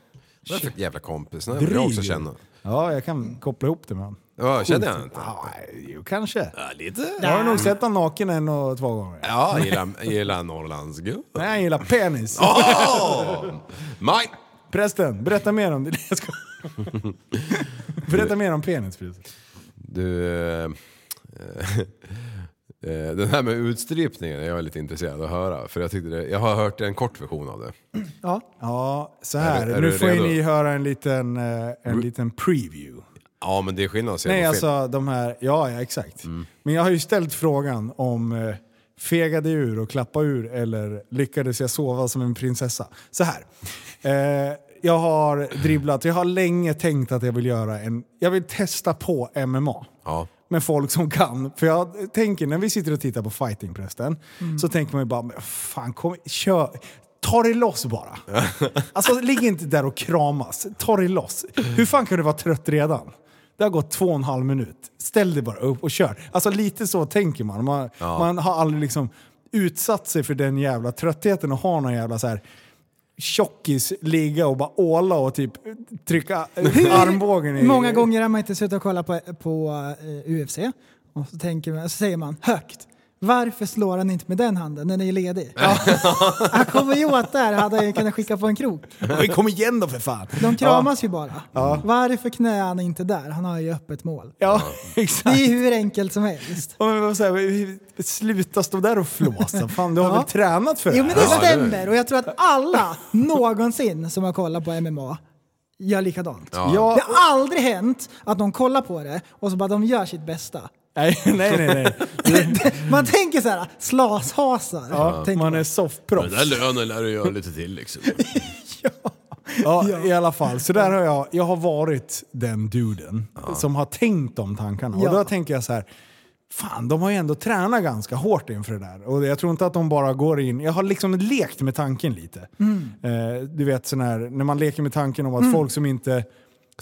Vad är det för jävla kompis? Den vill jag också känna. Ja, jag kan koppla ihop det med honom. Ja, känner jag inte? Ja, jo, kanske. Ja, lite. Jag har nog sett honom naken en och två gånger. Ja, jag gillar, jag gillar Norrlandsgubb. Nej, han gillar penis. Åh! Maj! Prästen, berätta mer om det. Jag ska... berätta mer om penis. Du... eh, eh, den här med utstrypningen är jag lite intresserad av att höra. För jag, tyckte det, jag har hört en kort version av det. Ja. Ja, så här. Är är nu får redo? ni höra en liten, eh, en liten preview. Ja, men det är skillnad att se Nej, alltså de här... Ja, ja exakt. Men jag har ju ställt frågan om fegade ur och klappa ur eller lyckades jag sova som en prinsessa? Så här. Eh, jag har dribblat, jag har länge tänkt att jag vill göra en... Jag vill testa på MMA. Ja. med folk som kan. För jag tänker, när vi sitter och tittar på fightingprästen, så tänker man ju bara, fan kom, kör. Ta det loss bara. Alltså ligg inte där och kramas. Ta det loss. Hur fan kan du vara trött redan? Det har gått två och en halv minut. Ställ dig bara upp och kör. Alltså lite så tänker man. Man, man har aldrig liksom utsatt sig för den jävla tröttheten och ha någon jävla så här tjockis ligga och bara åla och typ trycka armbågen i... Många gånger har man inte suttit och kollat på, på eh, UFC och så, tänker man, så säger man högt. Varför slår han inte med den handen? Den är ju ledig. han kommer ju åt där, hade han kunnat skicka på en krok. Men kom igen då för fan! De kramas ju bara. Varför knäar han inte där? Han har ju öppet mål. Ja, Det exakt. är ju hur enkelt som helst. Ja, men vi? Sluta stå där och flåsa. Fan, du har Ja. väl tränat för det Jo men här? det Ja, det är- stämmer och jag tror att alla någonsin som har kollat på MMA gör likadant. Ja. Ja, Det har aldrig hänt att de kollar på det och så bara de gör sitt bästa. nej, nej, nej. nej. Man tänker så här, slashasar. Ja, tänker man är soffproffs. Den där lönen lär du göra lite till liksom. Ja, i alla fall. Så där har jag, jag har varit den duden som har tänkt de tankarna. Ja. Och då tänker jag så här, fan de har ju ändå tränat ganska hårt inför det där. Och jag tror inte att de bara går in, jag har liksom lekt med tanken lite. Eh, du vet sån här, när man leker med tanken om att folk som inte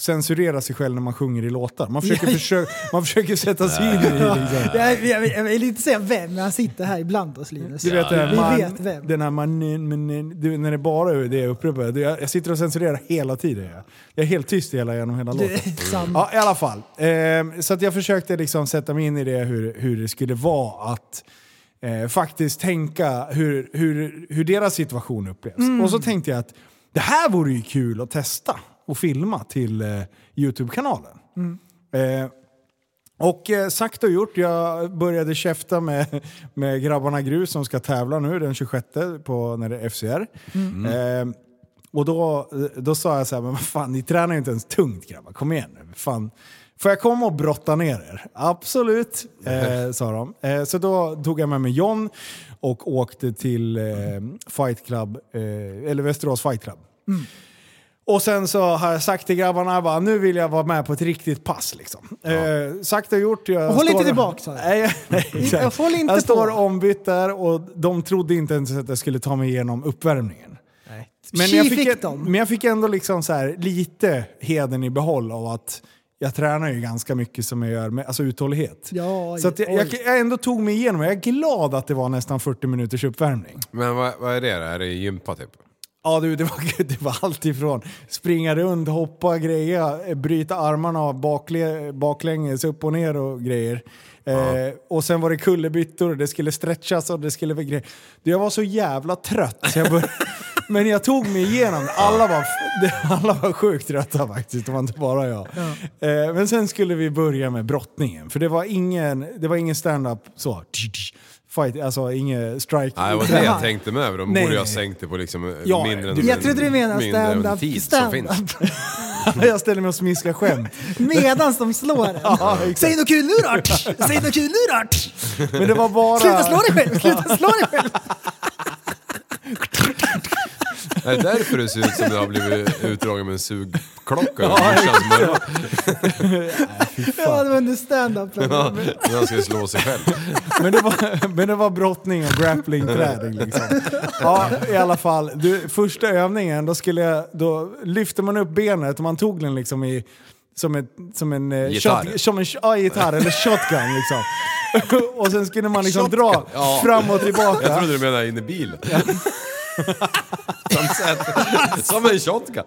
censurerar sig själv när man sjunger i låtar. Man försöker, försöka, man försöker sätta sig in i det. Liksom. Jag, jag, jag vill inte säga vem, men han sitter här ibland oss Linus. Du vet, här Vi man, vet vem. Den här man, men, du, när det bara är det upprepat. Jag, jag sitter och censurerar hela tiden. Jag, jag är helt tyst hela, genom hela låten. Ja, i alla fall. Eh, så att jag försökte liksom sätta mig in i det hur, hur det skulle vara att eh, faktiskt tänka hur, hur, hur deras situation upplevs. Och så tänkte jag att det här vore ju kul att testa och filma till eh, Youtube-kanalen. Eh, och eh, sagt och gjort, jag började käfta med, med grabbarna Grus som ska tävla nu den 26 på, när det är FCR. Eh, och då, då sa jag så här, men vad fan ni tränar ju inte ens tungt grabbar, kom igen nu. Fan. Får jag komma och brotta ner er? Absolut, eh, sa de. Eh, så då tog jag med mig John och åkte till eh, Fight Club, eh, eller Västerås Fight Club. Och sen så har jag sagt till grabbarna bara, nu vill jag vara med på ett riktigt pass. Liksom. Eh, sagt och gjort. Jag Och håll inte står- tillbaka, sa jag. Nej, nej, exakt. håll inte jag står på. ombytt där och de trodde inte ens att jag skulle ta mig igenom uppvärmningen. Men Tji jag, fick fick, men jag fick ändå liksom så här, lite heden i behåll av att jag tränar ju ganska mycket som jag gör, med, alltså uthållighet. Ja, så att jag, jag, jag ändå tog mig igenom, jag är glad att det var nästan 40 minuters uppvärmning. Men vad, vad är det? Är det gympa typ? Ja du, det var, det var allt ifrån springa runt, hoppa, greja, bryta armarna baklä, baklänges upp och ner och grejer. Eh, och sen var det kullerbyttor, det skulle stretchas och det skulle vara grejer. Jag var så jävla trött så jag började, Men jag tog mig igenom. Alla var, alla var sjukt trötta faktiskt, det var inte bara jag. Eh, men sen skulle vi börja med brottningen, för det var ingen, det var ingen stand-up så. Fight, alltså ingen strike. Nej, det var det jag tänkte med. De Nej, borde ju ha sänkt det på liksom eh, Ja, mindre än Jag trodde du menade stand-up. tid som finns. jag ställer mig och smiskar skämt. Medans de slår en. Ja. Säg något kul nu då! Säg något kul nu då! Men det var bara... Sluta slå dig själv! Sluta slå dig själv! Är det därför det ser ut som det har blivit utdragen med en sugklocka över morsans mörra? Ja, det var under stand-up. Ja, När han skulle slå sig själv. Men det var, men det var brottning och grappling-träning liksom. Ja, i alla fall. Du, första övningen, då, skulle jag, då lyfte man upp benet och man tog den liksom i som, ett, som en, eh, Gitarr. shot, som en ja, gitarr eller shotgun liksom. och sen skulle man liksom dra Shotgun, ja. fram och tillbaka. Jag trodde du menade in i bilen. Som, som en shotgun.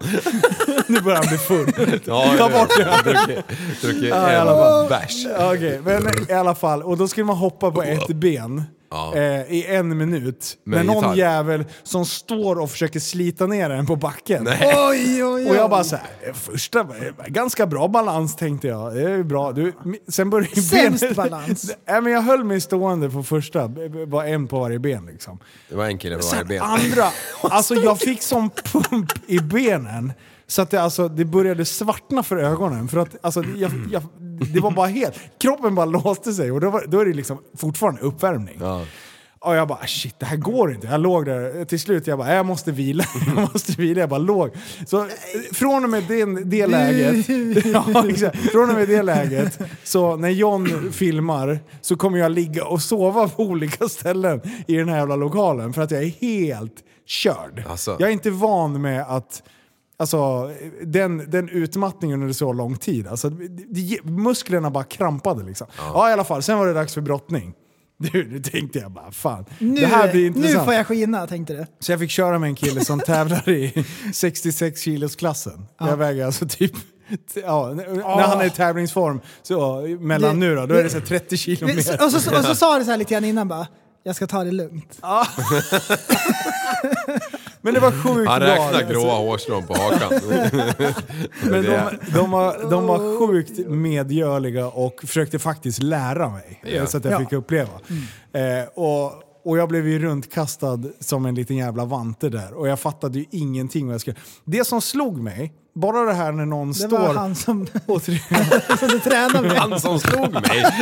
Nu börjar han bli full. Ja, Ta bort det. Druckit, en bärs. Okej, men i alla fall. Och då skulle man hoppa på ett ben Ja. eh, i en minut. Med Med någon gitarr. jävel som står och försöker slita ner en på backen. Nej. Oj, oj, oj. Och jag bara såhär, första, eh, ganska bra balans tänkte jag. Det är bra. Du, sen började ju Sämst benet- balans. Nej, men jag höll mig stående på första, var en på varje ben liksom. Det var en kille på varje Sen ben. andra, alltså jag fick sån pump i benen. Så att det, alltså, det började svartna för ögonen. För att, alltså, jag, jag, det var bara helt... Kroppen bara låste sig och då, var, då är det liksom fortfarande uppvärmning. Ja. Och jag bara shit, det här går inte. Jag låg där till slut, jag bara jag måste vila. Jag måste vila. Jag bara låg. Så från och med det, det läget, ja, exakt. Från och med det läget, så när John filmar så kommer jag ligga och sova på olika ställen i den här jävla lokalen. För att jag är helt körd. Alltså. Jag är inte van med att Alltså den, den utmattningen under så lång tid. Alltså, det, det, musklerna bara krampade liksom. Ja. i alla fall, sen var det dags för brottning. Du, nu tänkte jag bara fan, Nu, det här blir nu intressant. får jag skina, tänkte du. Så jag fick köra med en kille som tävlar i 66 kilos klassen. Jag väger alltså typ, ja, när han är i tävlingsform, så mellan Det- nu då, då är det så här 30 kilo mer. Och så, och så sa du så här lite grann innan bara, jag ska ta det lugnt. Men det var sjukt Han bra. räknar gråa hårstrån på hakan. Men Det de, de, var, de var sjukt medgörliga och försökte faktiskt lära mig. Ja. Mm. Så att jag Ja. fick uppleva. Eh, och, och jag blev ju runtkastad som en liten jävla vante där. Och jag fattade ju ingenting vad jag skulle... Det som slog mig, bara det här när någon Det står... var han som, och som du tränade med. Han som slog mig.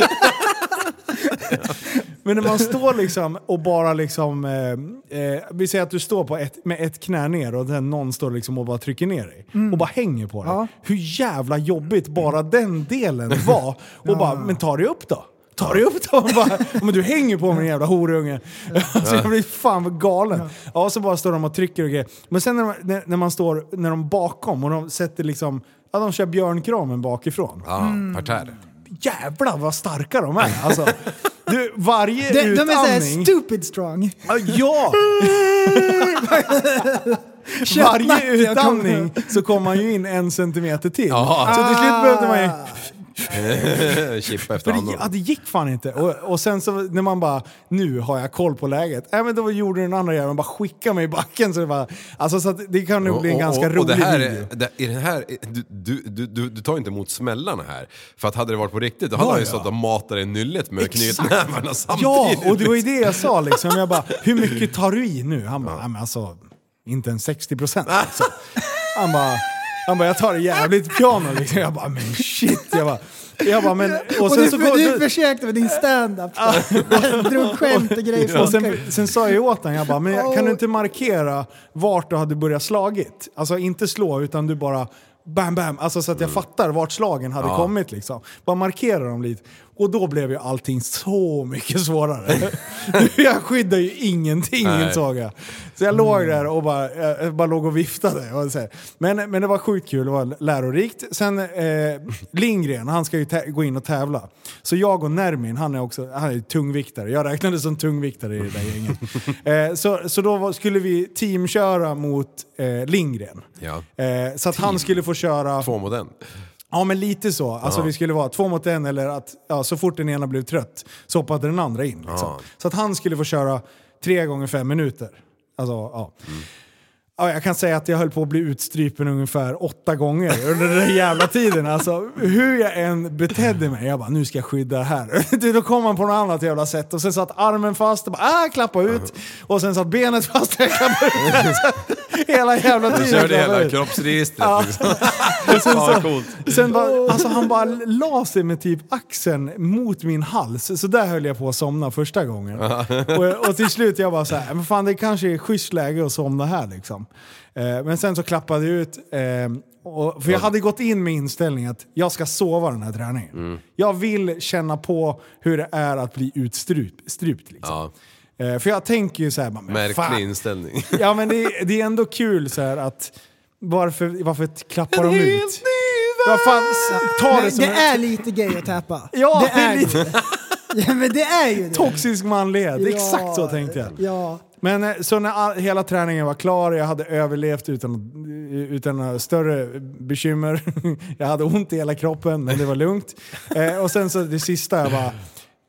Men när man står liksom och bara liksom... Eh, eh, vi säger att du står på ett, med ett knä ner och sen någon står liksom och bara trycker ner dig. Och bara hänger på dig. Ja. Hur jävla jobbigt bara den delen var. Och bara, men ta dig upp då. Ta dig upp då! Och bara, men du hänger på mig din jävla horunge. Så jag blir fan galen. Ja, så bara står de och trycker och grejer. Men sen när, de, när, när man står, när de bakom och de sätter liksom, ja de kör björnkramen bakifrån. Ja, parterre. Jävlar vad starka de är! Alltså, du, varje De, de är såhär utandning... stupid strong. Ja, Varje utandning så kom man ju in en centimeter till. Ja. Så till slut behövde man ju... Chippa efter andan. ja, det gick fan inte. Och, och sen så när man bara, nu har jag koll på läget. Äh, men då gjorde den andra jäveln bara skicka mig i backen. Så det, bara, alltså, så det kan nog bli en ganska rolig det här, video. är- det, i den här, du, du, du, tar inte emot smällarna här. För att hade det varit på riktigt då hade Ja, han ju stått och matat dig nyllet med knytnävarna samtidigt. Ja, och det var ju det jag sa liksom. Jag bara, hur mycket tar du i nu? Han bara, "Ja, men alltså, inte en 60 procent. Alltså. Han bara, han bara, jag tar det jävligt piano liksom. Jag bara, men shit. Jag bara, jag bara men... Och, sen du, så går- du försökte med din stand-up. Drog skämt och grejer. och sen, sen sa jag ju åt honom, jag bara, men jag- kan du inte markera vart du hade börjat slagit? Alltså inte slå, utan du bara bam bam, alltså så att jag fattar vart slagen hade Ja. kommit liksom. Bara markera dem lite. Och då blev ju allting så mycket svårare. jag skyddade ju ingenting Nej. jag. Så jag låg där och bara, jag bara låg och viftade. Och så här. Men, men det var sjukt kul, det var lärorikt. Sen eh, Lindgren, han ska ju gå in och tävla. Så jag och Nermin, han är också han är tungviktare. Jag räknade som tungviktare i det där gänget. eh, så, så då var, skulle vi teamköra mot eh, Lindgren. Ja. Eh, så att han skulle få köra... Två mot en. Ja men lite så. Alltså vi skulle vara två mot en eller att ja, så fort den ena blev trött så hoppade den andra in. Liksom. Ja. Så att han skulle få köra tre gånger fem minuter. Alltså, ja. Ja, jag kan säga att jag höll på att bli utstrypen ungefär åtta gånger under den där jävla tiden. Alltså, hur jag än betedde mig, jag bara nu ska jag skydda här. Du, Då kom man på något annat jävla sätt och sen satt armen fast och bara ah, klappa ut. Och sen satt benet fast och jag klappade ut. Hela jävla Du tiden. körde klappade hela ut. kroppsregistret Ja. liksom. Sen, så, sen bara, alltså han bara la sig med typ axeln mot min hals. Så där höll jag på att somna första gången. och, och till slut jag bara så här, men fan det kanske är schysst läge att somna här liksom. Eh, men sen så klappade jag ut. Eh, och, för jag hade gått in med inställningen att jag ska sova den här träningen. Mm. Jag vill känna på hur det är att bli utstrupt. Strupt, liksom. Ja, Eh, för jag tänker ju så här, bara, men märklig fan, inställning. Ja men det, är- det är ändå kul så här att varför, varför klappar de ut? Vad fan, ta det som det en är lite gay att täpa. Ja, det är lite. det. Ja, men det är ju det. toxisk manlighet. Det Ja, exakt så tänkte jag. Ja. Men eh, så när all, hela träningen var klar, jag hade överlevt utan, utan några större bekymmer. Jag hade ont i hela kroppen, men det var lugnt. Eh, och sen så det sista, jag bara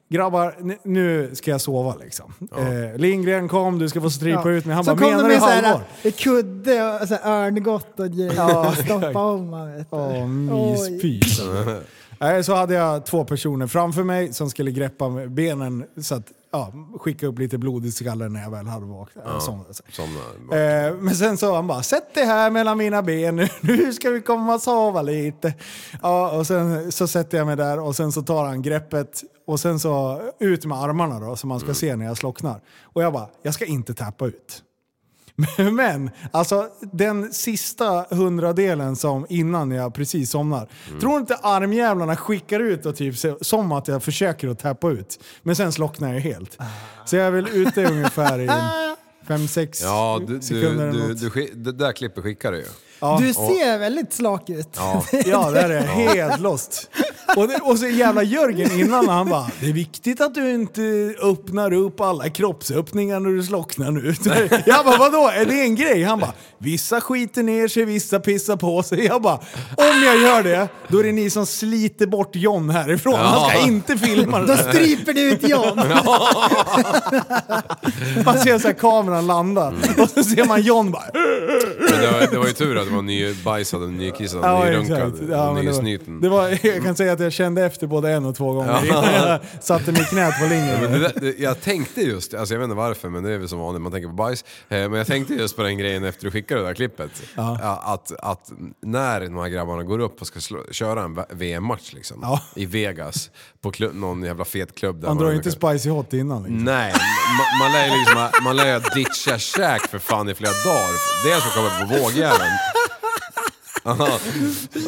Grabbar, nu ska jag sova liksom. Eh, Lindgren kom, du ska få strypa Ja. ut mig. Han så bara, menar du så halvår? en kudde och så här örngott och grejer. Ja, Stoppa om man vet. Åh, myspys. Nej, så hade jag två personer framför mig som skulle greppa benen så att ja, skicka upp lite blod i skallen när jag väl hade vaknat. Ja. Somna. Eh, men sen sa han bara, sätt dig här mellan mina ben nu, nu ska vi komma och sova lite. Ja, och sen så sätter jag mig där och sen så tar han greppet och sen så ut med armarna då som man ska se när jag slocknar. Och jag bara, jag ska inte tappa ut. Men alltså den sista hundradelen som innan jag precis somnar. Tror inte armjävlarna skickar ut och typ som att jag försöker att tappa ut. Men sen slocknar jag helt. Så jag är väl ute ungefär i 5-6 Ja, du, du, sekunder eller du, något. du, skick- det där klippet skickar du ju. Ja. Du ser väldigt slak ut. Ja. Ja, det är det. Helt lost. Och, det, och så jävla Jörgen innan han bara Det är viktigt att du inte öppnar upp alla kroppsöppningar när du slocknar nu. Jag bara vadå, är det en grej? Han bara Vissa skiter ner sig, vissa pissar på sig. Jag bara Om jag gör det, då är det ni som sliter bort John härifrån. Han ska inte filma det Då stryper du ut John. Man ser så här kameran landa och så ser man John bara Men det var, det var ju tur att det var nybajsad, och nykissad, Ja, nyrunkad. Ja, men det, var, det var, jag kan säga att jag kände efter både en och två gånger innan jag satte mig knät på linjen. Men det det, jag tänkte just, alltså jag vet inte varför men det är väl som vanligt, man tänker på bajs. Eh, men jag tänkte just på den grejen efter du skickade det där klippet. Ja, Att, att när de här grabbarna går upp och ska slå, köra en VM-match liksom, Ja. i Vegas, på klubb, någon jävla fet klubb där. Man drar man- ju inte spicy hot innan liksom. Nej, man, man lär ju liksom, man lär ju ditcha käk för fan i flera dagar. Det är som kommer på vågjäveln. Aha.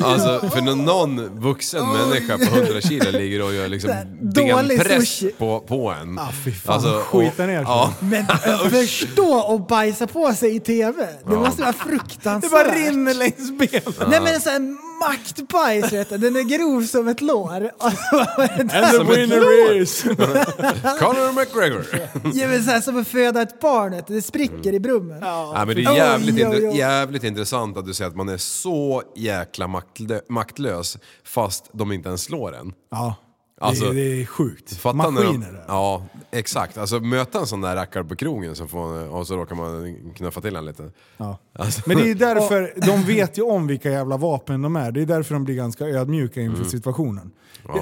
Alltså, för när någon vuxen människa på 100 kilo ligger och gör liksom Dålig benpress sushi. på, på en. Ah, fy fan, skita ner sig. ja, Men förstå och bajsa på sig i TV. Det måste vara Det fruktansvärt. bara rinner längs benen. Nej men en sån här maktbajs vet du. Den är grov som ett lår. And the winner is... Conor McGregor. Ja, men så här, som att föda ett barn, vet du. det spricker i brummen. Ja, men det är jävligt, oj, intre- jävligt intressant att du säger att man är så jäkla maktlö- maktlös fast de inte ens slår en. Ja, Alltså, det, det är sjukt. Maskiner de. Ja, exakt. Alltså möta en sån där rackare på krogen som får, och så råkar man knuffa till en lite. Ja. Alltså, Men det är därför, de vet ju om vilka jävla vapen de är. Det är därför de blir ganska ödmjuka inför Mm. situationen.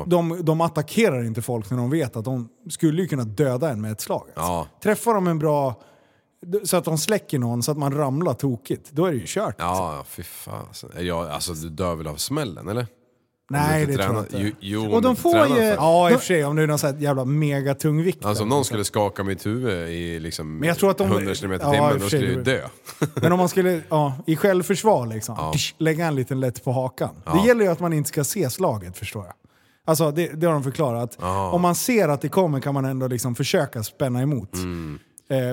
De, de attackerar inte folk när de vet att de skulle ju kunna döda en med ett slag. Alltså. Ja. Träffar de en bra... Så att de släcker någon så att man ramlar tokigt, då är det ju kört. Ja, fy fasen. Ja, alltså du dör väl av smällen eller? Nej, det tror jag tränar- inte. Jo, Och de får tränar ju- Ja, i och för sig. Om det är någon sån här jävla megatung vikt. Alltså om någon skulle skaka mitt huvud i liksom Men jag tror att de- 100 km i Ja, timmen, och då skulle jag ju dö. Men om man skulle, ja, i självförsvar liksom, tsch, lägga en liten lätt på hakan. Det gäller ju att man inte ska se slaget förstår jag. Alltså det, det har de förklarat. Om man ser att det kommer kan man ändå liksom försöka spänna emot. Eh,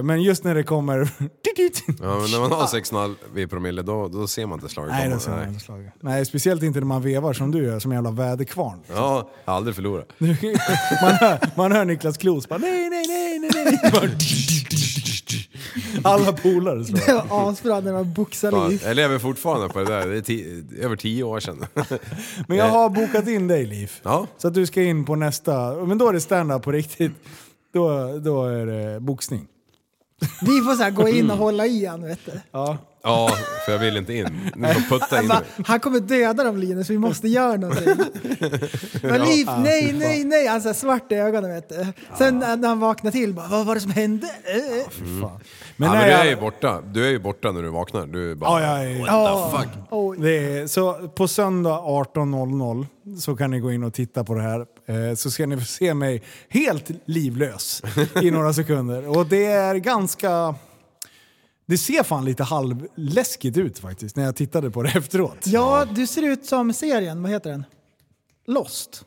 men just när det kommer... Ja, men när man har 6,5 i promille då, då ser man inte slaget Nej, komma. det ser man inte slaget. Nej, speciellt inte när man vevar som du gör, som en jävla väderkvarn. Ja, aldrig förlora. Man hör, man hör Niklas Klos bara nej, nej, nej, nej, nej. Alla polare slår. Det var asbra när man boxar Fan, liv. jag lever fortfarande på det där, det är ti- över 10 år sedan. Men jag har bokat in dig Liv. Ja. Så att du ska in på nästa, men då är det stand-up på riktigt. Då, då är det boxning. Vi får så här gå in och hålla i han vet du. Ja. Ja, för jag vill inte in. Ni får putta Han, in mig. han kommer döda dem Linus, vi måste göra någonting. Men Liv, nej, nej, nej. Han har svart i ögonen vet du. Sen när när han vaknar till, bara, vad var det som hände? Eh. Fan. Men, Men ja, men du jag- är ju borta. Du är ju borta när du vaknar. Du är bara... Ja, ja, ja. Ja. fuck? Oj. Det är, så på söndag 18.00 så kan ni gå in och titta på det här. Eh, så ska ni få se mig helt livlös i några sekunder. Och det är ganska... Det ser fan lite halvläskigt ut faktiskt när jag tittade på det efteråt. Ja, du ser ut som serien, vad heter den? Lost.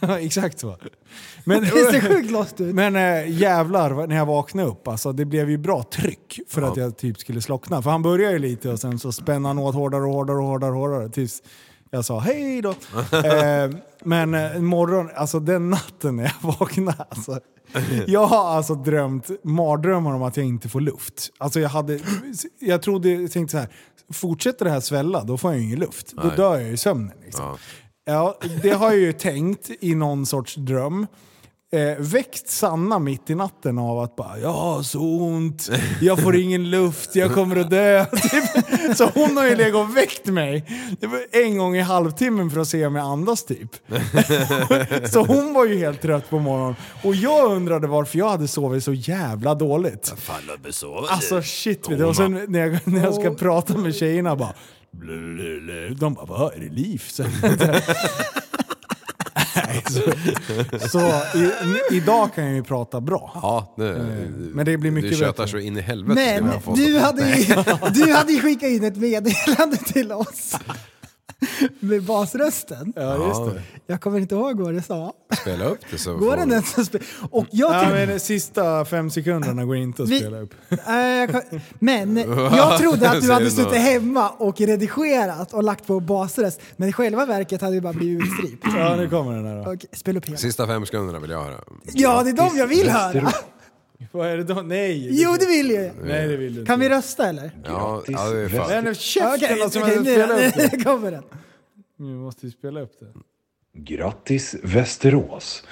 Exakt så. Men, Det ser sjukt lost ut. men äh, jävlar när jag vaknade upp, alltså, det blev ju bra tryck för att jag typ skulle slockna. För han började ju lite och sen så spände han åt hårdare och hårdare och hårdare, och hårdare tills jag sa hej då. eh, men eh, morgon, alltså den natten när jag vaknade, alltså, jag har alltså drömt mardrömmar om att jag inte får luft. Alltså jag hade, jag trodde, jag tänkte så här, fortsätter det här svälla då får jag ju ingen luft. Då Nej. dör jag i sömnen. Liksom. Ja. Ja, det har jag ju tänkt i någon sorts dröm. Eh, väckt Sanna mitt i natten av att bara “jag har så ont, jag får ingen luft, jag kommer att dö”. Typ. Så hon har ju legat och väckt mig det var en gång i halvtimmen för att se om jag andas typ. Så hon var ju helt trött på morgonen. Och jag undrade varför jag hade sovit så jävla dåligt. Alltså shit vet du. Och sen när jag, när jag ska prata med tjejerna bara. De bara, vad är det liv? Nej, så, så i, idag kan jag ju prata bra. Ja, det, men det blir mycket Du tjötar så in i helvete Men du hade, ju, du hade ju skickat in ett meddelande till oss. med basrösten. Ja, just det. Jag kommer inte ihåg vad det sa. Spela upp det så Går får- den ens att spela? Och jag Ja, tyck- men de sista fem sekunderna går inte att Vi- spela upp. Nej, jag Men jag trodde att du hade suttit hemma och redigerat och lagt på basröst. Men i själva verket hade det bara blivit utstrypt. Ja, nu kommer den här då. Okej, spela upp hela. Sista fem sekunderna vill jag höra. Ja, det är de jag vill höra. Vad är det då? Nej! Jo, det vill jag. Nej, det vill du inte. Kan vi rösta eller? Ja, ja det är fan. Käften Okej, alltså, man nu spela upp det. nu kommer den. Nu måste vi spela upp det. Grattis Västerås!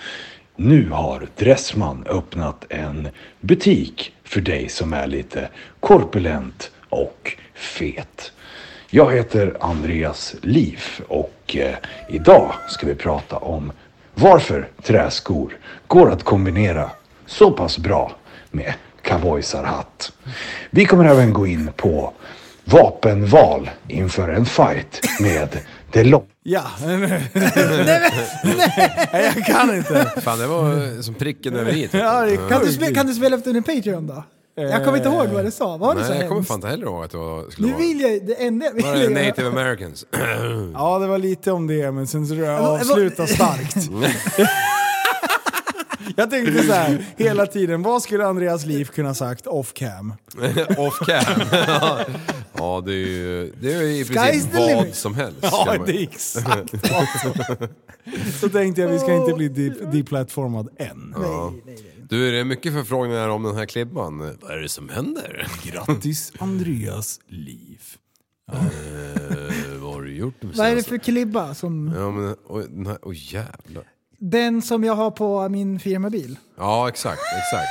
Nu har Dressman öppnat en butik för dig som är lite korpulent och fet. Jag heter Andreas Liv och eh, idag ska vi prata om varför träskor går att kombinera så pass bra med cowboysarhatt. Vi kommer även gå in på vapenval inför en fight med det långa Ja! Nej, jag kan inte. Fan, det var som pricken över i. typ. Ja, Kan du, spe, kan du spela upp den i Patreon då? Jag kommer inte ihåg vad det sa. Var det så Nej, jag kommer hemskt? fan inte heller ihåg att det var, skulle Nu vara... vill jag, det enda jag vill Var det native americans? Ja, det var lite om det, men sen så tror jag avsluta starkt. Jag tänkte så här, hela tiden, vad skulle Andreas liv kunna sagt off cam? Off cam. ja, det är ju det är ju i Sky's princip the vad limit. som helst. Ja, man- det är exakt vad som- Så tänkte jag, vi ska inte bli de- deplattformad än. Du, är det mycket förfrågningar om den här klibban? Vad är det som händer? Grattis Andreas liv. Eh, vad har du gjort nu Vad är det för klibba? Som, Ja men, oj, den här, oj jävlar. Den som jag har på min firmabil? Ja exakt, exakt.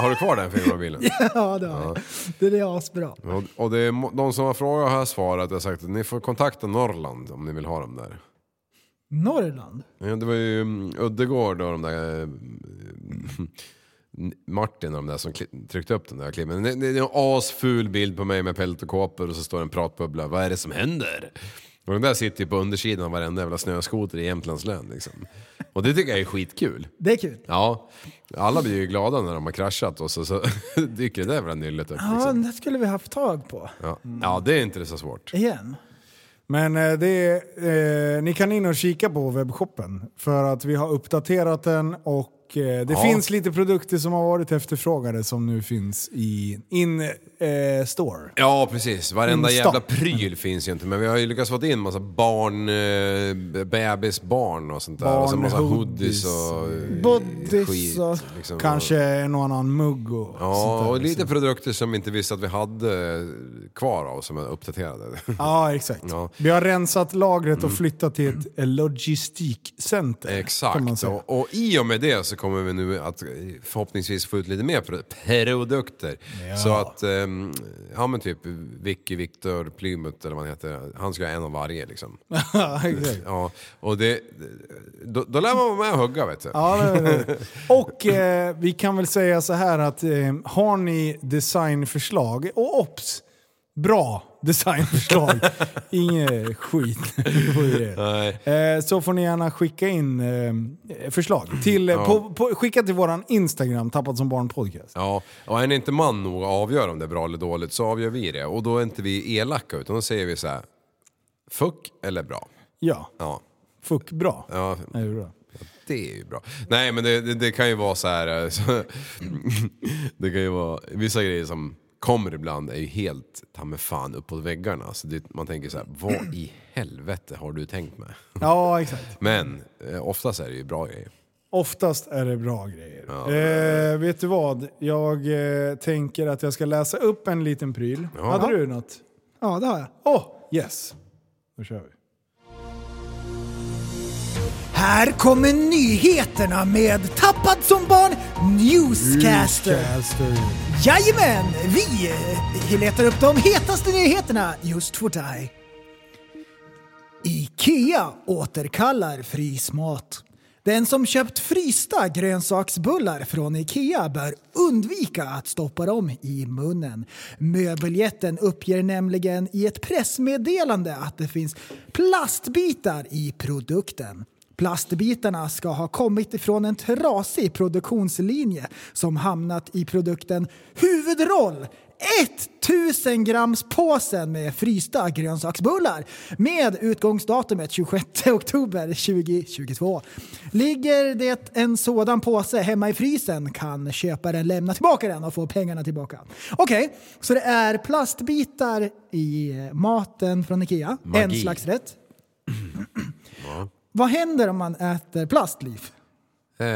Har du kvar den firmabilen? Ja, det har jag. Det är asbra. Och, och det är, de som har frågat har svarat, jag har sagt att ni får kontakta Norrland om ni vill ha dem där. Norrland? Ja, det var ju mm, Uddegård och de där... eh, Martin och de där som tryckte upp den där klippen. Det, det är en asful bild på mig med pält och kåpor och så står en pratbubbla. Vad är det som händer? Och den där sitter ju på undersidan av varenda jävla snöskoter i Jämtlands län liksom. Och det tycker jag är skitkul. Det är kul. Ja, alla blir ju glada när de har kraschat och så, så dyker det där jävla nyllet upp. Ja, Liksom. det skulle vi haft tag på. Ja. ja, det är inte så svårt. Igen. Men eh, det är, eh, ni kan in och kika på webbshoppen för att vi har uppdaterat den och eh, det Ja. finns lite produkter som har varit efterfrågade som nu finns i in eh, store. Ja precis, varenda Insta. jävla pryl finns ju inte men vi har ju lyckats få in massa barn, eh, bebisbarn och sånt där. Och så massa hoodies, och eh, Bodys skit. och- Liksom. Kanske en och annan mugg och sånt Ja, där. och lite produkter som vi inte visste att vi hade kvar av som är uppdaterade. Ja, exakt. Ja. Vi har rensat lagret och flyttat till ett eh, logistikcenter. Kan man Exakt, säga. och, och i och med det så kommer vi nu att eh, förhoppningsvis få ut lite mer pro- produkter. Så att, ehm, ja men typ Vicky, Victor, Plymouth eller vad han heter, han ska ha en av varje liksom. Ja, och det, då, då lär man vara med och hugga vet du. Ja. Och eh, vi kan väl säga så här att eh, har ni designförslag, och ops! Bra designförslag, inget skit. Eh, så får ni gärna skicka in eh, förslag. Till, eh, på, på, skicka till våran Instagram, Tappat som barn podcast. Ja, och är ni inte man nog att avgöra om det är bra eller dåligt så avgör vi det. Och då är inte vi elaka utan då säger vi så här. Fuck eller bra? Ja, Ja, fuck bra. ja Är det bra? det är ju bra. Nej men det, det, det kan ju vara så här. eh, Så, det kan ju vara, vissa grejer som kommer ibland är ju helt ta mig fan uppåt väggarna. Så det, man tänker så här, vad i helvete har du tänkt med? Ja, exakt. Men eh, oftast är det ju bra grejer. Oftast är det bra grejer. Ja. Eh, vet du vad? Jag eh, tänker att jag ska läsa upp en liten pryl. Ja. Hade du något? Ja, det har jag. Åh, oh, yes. Då kör vi. Här kommer nyheterna med Tappad som barn Newscaster. Newscaster. Jajamän, vi letar upp de hetaste nyheterna just för dig. IKEA återkallar frysmat. Den som köpt frysta grönsaksbullar från IKEA bör undvika att stoppa dem i munnen. Möbeljätten uppger nämligen i ett pressmeddelande att det finns plastbitar i produkten. Plastbitarna ska ha kommit ifrån en trasig produktionslinje som hamnat i produkten Huvudroll 1000 grams påsen med frysta grönsaksbullar med utgångsdatumet 26 oktober 2022. Ligger det en sådan påse hemma i frysen kan köparen lämna tillbaka den och få pengarna tillbaka. Okej, så det är plastbitar i maten från Ikea. En Magi. slags rätt. Vad händer om man äter plastliv? Eh,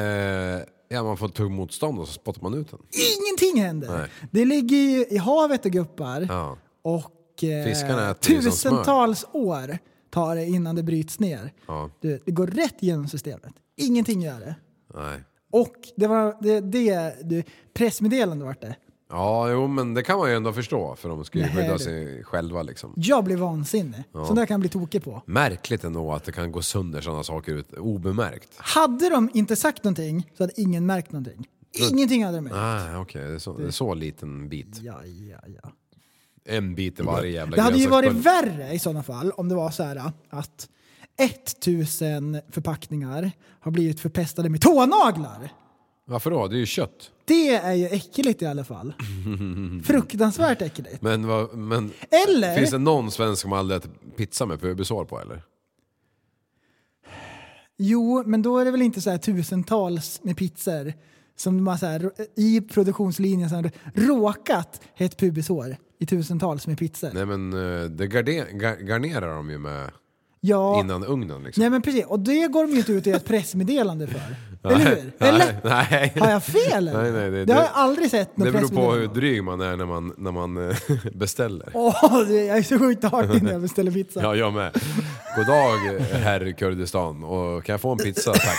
ja, man får tuggmotstånd och så spottar man ut den. Ingenting händer. Nej. Det ligger ju i havet och guppar. Ja. Och eh, äter som tusentals år tar det innan det bryts ner. Ja. Du, det går rätt genom systemet. Ingenting gör det. Nej. Och det var det, det du, pressmeddelande vart det. Ja, jo men det kan man ju ändå förstå för de ska ju Nej, skydda sig själva liksom. Jag blir vansinnig. Så där kan jag bli tokig på. Märkligt ändå att det kan gå sönder sådana saker ut obemärkt. Hade de inte sagt någonting så hade ingen märkt någonting. Ingenting hade de märkt. Ah, Okej, det, är så, det är så liten bit. Ja, ja, ja. En bit i varje jävla Det hade ju varit grönsaksbulle. värre i sådana fall om det var så här att 1000 förpackningar har blivit förpestade med tånaglar. Varför då? Det är ju kött. Det är ju äckligt i alla fall. Fruktansvärt äckligt. Men, vad, men Eller- finns det någon svensk som aldrig ätit pizza med pubisår på eller? Jo, men då är det väl inte så här tusentals med pizzor som de har så här, i produktionslinjen så här, råkat ett pubishår i tusentals med pizzor. Nej men eh, det garde, gar, garnerar de ju med ja, innan ugnen liksom. nej men precis. Och det går de ju inte ut i ett pressmeddelande för. Eller hur? Eller? nej. Har jag fel? eller? Nej, nej, det- det har jag aldrig sett Det beror på hur dryg man är när man, när man eh, beställer. Åh, det- jag är så sjukt artig när jag beställer pizza. Ja, jag med. God dag herr Kurdistan. Och kan jag få en pizza tack?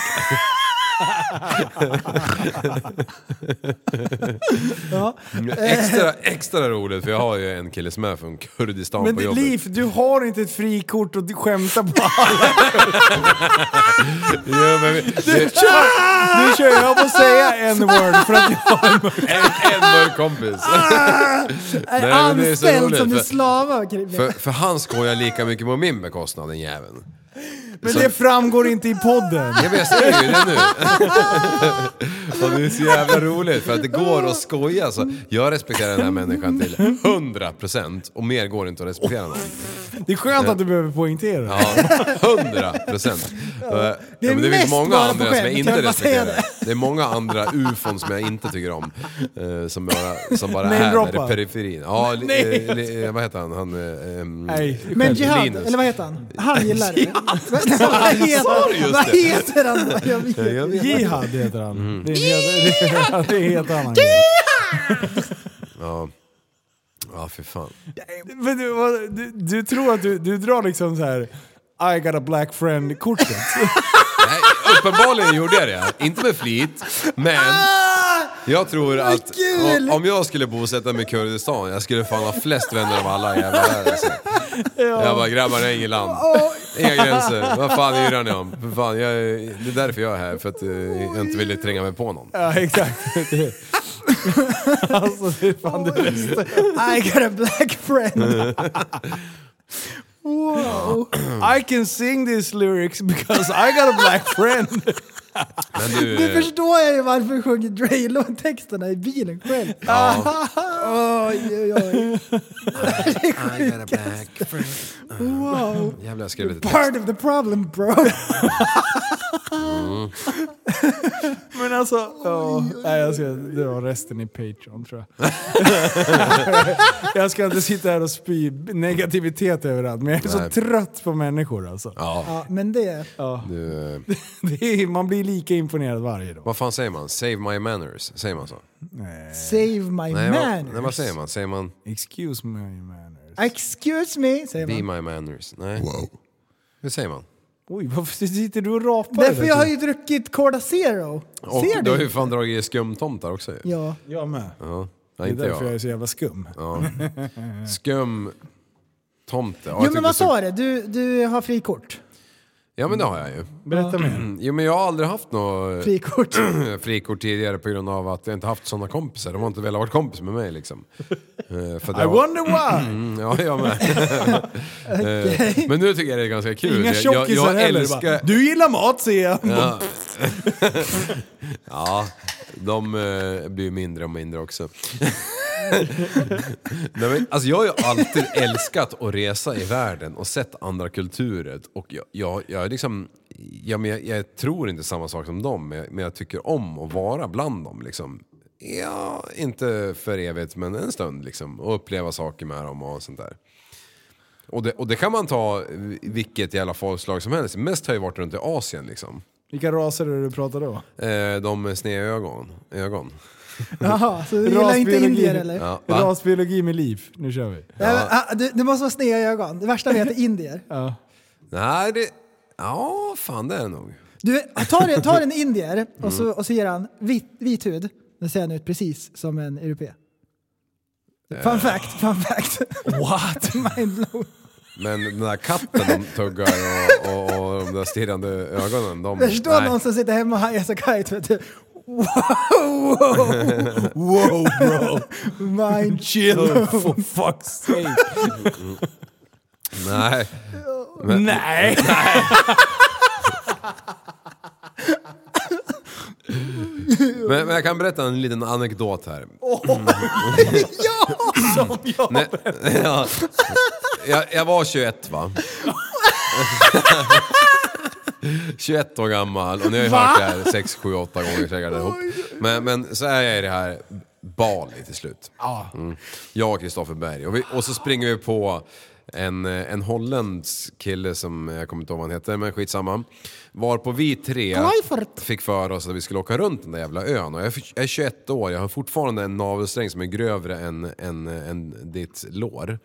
Ja. Extra, extra roligt för jag har ju en kille som är från Kurdistan Men på jobbet. Liv, du har inte ett frikort och skämta på alla. Ja, men, vi- det, Nu kör jag att säga en word för att jag har en en, en mörk kompis. Nej, men så anställd som en för- slav. För, För, för han skojar lika mycket på min bekostnad den jäveln. Men det framgår inte i podden. Ja, men jag säger ju det nu. och det är så jävla roligt för att det går att skoja. Så jag respekterar den här människan till 100% och mer går inte att respektera någon. Det är skönt att du behöver poängtera det. Ja, 100%. Ja, Det är men det finns många andra som jag inte respekterar. Det är många andra ufon som jag inte tycker om. eh, Som bara, som bara är där i periferin. Ja, li, eh, li, eh, vad heter han? han eh, Nej. men Jihad, eller vad heter han? Han gillar det. vad heter, vad det? heter han? Jag vet. jag vet. Jihad heter han. Mm. Det, är en helt, det är en helt annan grej. Ja. Ja, för fan. Men du, vad- du, du tror att du, du drar liksom så här I got a black friend-kortet. Nej, uppenbarligen gjorde jag det. Inte med flit, men jag tror att kul! om, om jag skulle bosätta mig i Kurdistan, jag skulle fan ha flest vänner av alla jävla där alltså. Jag bara, grabbar det är inget land. Inga gränser. Vad fan yrar ni om? För fan, jag, det är därför jag är här, för att eh, jag inte ville tränga mig på någon. ja, exakt. Alltså det är fan det bästa. I got a black friend. wow. I can sing these lyrics because I got a black friend. Men du, Nu eh, förstår jag ju varför du sjunger Dre-låttexterna i bilen själv. Oj, oj, oj. I got a black friend. Wow. Jävlar, jag skrev lite text. Part of the problem bro. Men alltså, ja, nej, jag ska dra resten i Patreon tror jag. jag ska inte sitta här och spy negativitet överallt, men jag är så Nej. trött på människor alltså. Ja, Ja, men det... du, eh, Det är, man blir lika imponerad varje dag. vad fan säger man? Save my manners, säger man så? Save my Nej, vad, manners. nej, vad säger man? Säger man Excuse me manners. Excuse me, säger be man. my manners? Nej. Hur säger man? Oj, varför sitter du och rapar? Därför där jag har typ? ju druckit Cola Zero. Och Ser du har ju du? fan dragit skumtomtar också ju. Ja. Jag med. Ja. Det Nej, är inte därför jag är jag. så jävla skum. Ja. Skum tomte. Ja, Jo men vad så- sa du? du? Du har frikort. Ja men det har jag ju. Berätta mer. Jo men jag har aldrig haft något Frikort. frikort tidigare på grund av att jag inte haft sådana kompisar. De har inte velat vara kompis med mig liksom. Eh, För att I jag, wonder why! Mm, ja, jag med. Eh, Men nu tycker jag det är ganska kul. Inga Jag- jag, tjockisar jag heller. älskar... Bara, du gillar mat ser jag. Ja. ja, de eh, blir mindre och mindre också. Nej, men, alltså jag har ju alltid älskat att resa i världen och sett andra kulturer. Och jag, jag, jag, liksom, ja, men jag, jag tror inte samma sak som dem, men jag, men jag tycker om att vara bland dem. Liksom. Ja, inte för evigt, men en stund liksom. Och uppleva saker med dem och sånt där. Och det, och det kan man ta vilket jävla folkslag som helst. Mest har jag varit runt i Asien liksom. Vilka raser är det du pratar då? Eh, de med sneda ögon. ögon. Jaha, så du gillar inte indier eller? Ja, va? Rasbiologi med liv. Nu kör vi. Ja. ah, du, du måste vara sneda ögon. Det värsta vet är indier. Ja. Nej, det... Ja, fan det är det nog. Du, tar, tar en indier och så, och så ger han vit, vit hud. Den ser han ut precis som en europe. Fun fact, fun fact. What? Mind blown. Men den där katten de tuggar och, och, och de där stirrande ögonen, de... Jag förstår någon som sitter hemma och hajar så kite vet du. Wow, Wow bro! mind Chill for fuck's sake. Nej. Nej! Men, men jag kan berätta en liten anekdot här. Som jag. Nej, ja, jag, jag var 21 va? 21 år gammal och ni har ju hört det här 6, 7, 8 gånger säkert ihop. Men, men så är jag i det här Bali till slut. Mm. Jag och Kristoffer Berg. Och, vi, och så springer vi på en, eh, en holländsk kille som, jag kommer inte ihåg vad han heter, men skitsamma. Var på vi tre Kluivert. fick för oss att vi skulle åka runt den där jävla ön. Och jag är- jag är 21 år, jag har fortfarande en navelsträng som är grövre än, än, än ditt lår.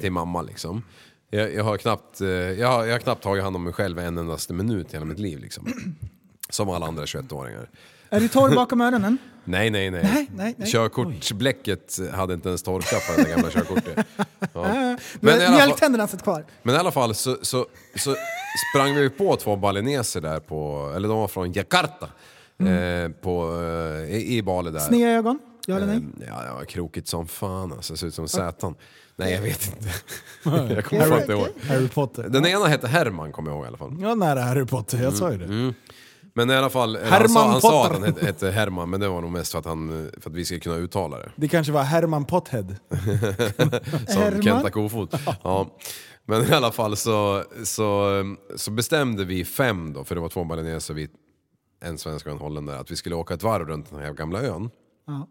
Till mamma liksom. Jag, jag, har knappt, eh, jag, har, jag har knappt tagit hand om mig själv en endaste minut i hela mitt liv liksom. Som alla andra 21-åringar. Är du torr bakom öronen? Nej, nej, nej. Nej, nej, nej. Körkortsbläcket hade inte ens torkat på det gamla körkortet. Ja. Men i alla fall, Mjölktänderna satt kvar. men i alla fall så, så, så sprang vi på två balineser där på, eller de var från Jakarta. Eh, på, eh, i, I Bali där. Sneda ögon? Ja eller nej? Eh, Ja, var krokigt som fan alltså. Ser ut som Sätan. Nej, jag vet inte. jag kommer fan inte ihåg. Harry Potter. Den ena hette Herman, kommer jag ihåg i alla fall. Ja, nära Harry Potter. Jag sa ju det. Men i alla fall, eller Herman han, sa, han sa att han hette, hette Herman, men det var nog mest för att, han, för att vi skulle kunna uttala det. Det kanske var Herman Pothead. Som Herman? Kenta Kofot. Ja. Men i alla fall så, så, så bestämde vi fem då, för det var två balineser, vi, en svensk och en holländare, att vi skulle åka ett varv runt den här gamla ön. Ja.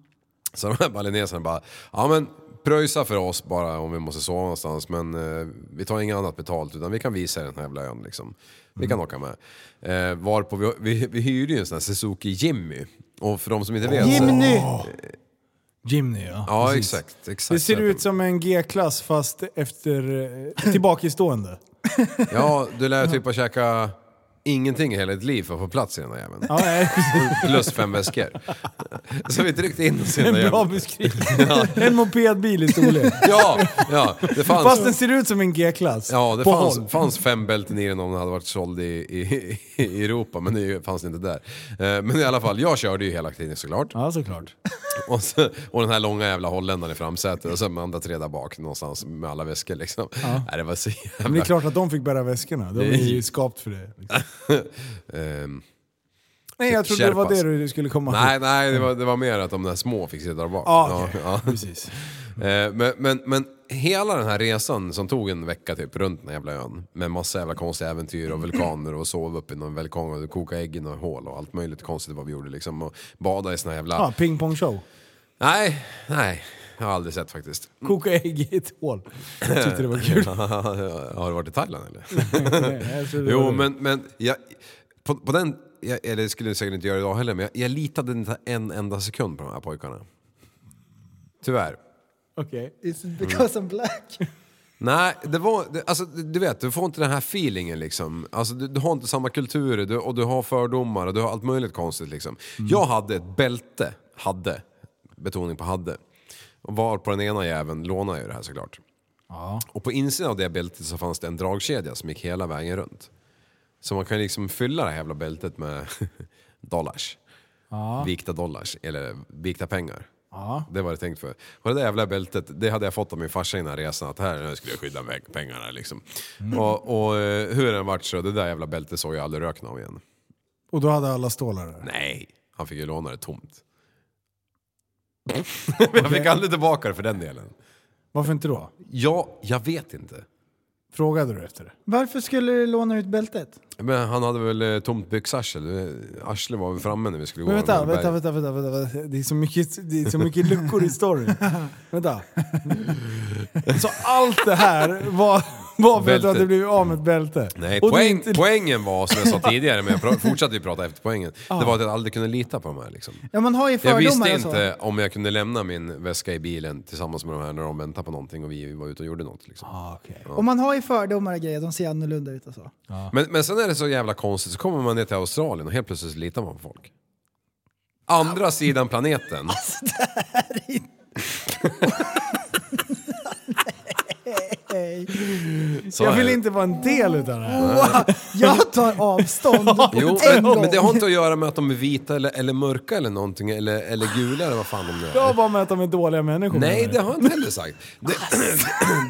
Så de här balineserna bara, ja men pröjsa för oss bara om vi måste sova någonstans men eh, vi tar inget annat betalt utan vi kan visa den här jävla ön liksom. Vi kan åka med. Eh, varpå vi, vi, vi hyrde ju en sån här Suzuki Jimmy. Och för de som inte vet så... Jimny! Jimny ja. Ja Precis. exakt, exakt. Det ser ut som en G-klass fast efter eh, tillbakastående. Ja, du lär typ ha käka ingenting i hela ditt liv för att få plats i den där jäveln. Ja, nej, Plus fem väskor. Så vi tryckte in oss i den där en bra jäveln. beskrivning. En mopedbil i storlek. Ja, ja, det fanns... Fast den ser ut som en G-klass. Ja, det På fanns, håll. fanns fem bälten i den om den hade varit såld i, i, i Europa, men det fanns inte där. Eh, Men i alla fall, jag körde ju hela tiden såklart. Ja, såklart. Och, så, och den här långa jävla holländaren i framsätet och sen med andra tre där bak någonstans med alla väskor liksom. Nej, det var så Men det är jävla... klart att de fick bära väskorna. De är ju skapt för det. Liksom. Ehm, Nej, jag trodde det var det du skulle komma nej, nej det, var, det var mer att de där små fick sitta där bak. Ja, okej. ja. Precis. Eh, Men, men, men hela den här resan som tog en vecka typ runt den här jävla ön med massa jävla konstiga äventyr och vulkaner och sova upp i någon vulkan och koka ägg i något hål och allt möjligt konstigt vad vi gjorde liksom och bada i såna jävla... Ja, pingpongshow. Nej, nej. Jag har aldrig sett faktiskt. Koka ägg i ett hål. Jag tyckte det var kul. har du varit i Thailand eller? Nej, det jo men, men jag, på, på den, jag, eller det skulle jag säkert inte göra idag heller, men jag, jag litade inte en enda sekund på de här pojkarna. Tyvärr. Okej. It's because I'm black. Nej, det var, det, alltså, du vet, du får inte den här feelingen liksom. Alltså, du, du har inte samma kultur du, och du har fördomar och du har allt möjligt konstigt liksom. Jag hade ett bälte, hade, betoning på hade. Och var på den ena jäveln lånade jag ju det här såklart. Och på insidan av det bältet så fanns det en dragkedja som gick hela vägen runt. Så man kan liksom fylla det här jävla bältet med dollars. Vikta dollars, eller vikta pengar. Det var det tänkt för. Och det där jävla bältet, det hade jag fått av min farsa innan resan, att här skulle jag skydda pengarna liksom. Och, och eh, hur den vart så, det där jävla bältet såg jag aldrig röken av igen. Och då hade alla stålar där. Nej, han fick ju låna det tomt. jag fick aldrig tillbaka det för den delen. Varför inte då? Ja, jag vet inte. Frågade du efter det? Varför skulle du låna ut bältet? Men han hade väl eh, tomt byxarsel. Arslet var väl framme när vi skulle Men gå vänta, över vänta, berget. vänta, vänta, vänta, vänta. Det är så mycket, det är så mycket luckor i storyn. vänta. Så allt det här var, var för att du hade blivit av med ett bälte? Nej, Och du poäng, inte- poängen var som jag sa tidigare, men jag pra- fortsatte ju prata efter poängen. Det var att jag aldrig kunde lita på de här liksom. Ja, man har ju Jag fördomar visste och så. inte om jag kunde lämna min väska i bilen tillsammans med de här när de väntade på någonting och vi var ute och gjorde något. Liksom. Ah, okej. Och man har ju fördomar och grejer, de ser annorlunda ut och så. Men, men sen är det så jävla konstigt, så kommer man ner till Australien och helt plötsligt litar man på folk. Andra sidan planeten. Så Jag vill det. inte vara en del utav det här. Wow, jag tar avstånd Jo, men, gång. men det har inte att göra med att de är vita eller, eller mörka eller någonting, eller, eller gula eller vad fan de nu är. Jag har bara med att de är dåliga människor. Nej, det har jag inte heller sagt. Det,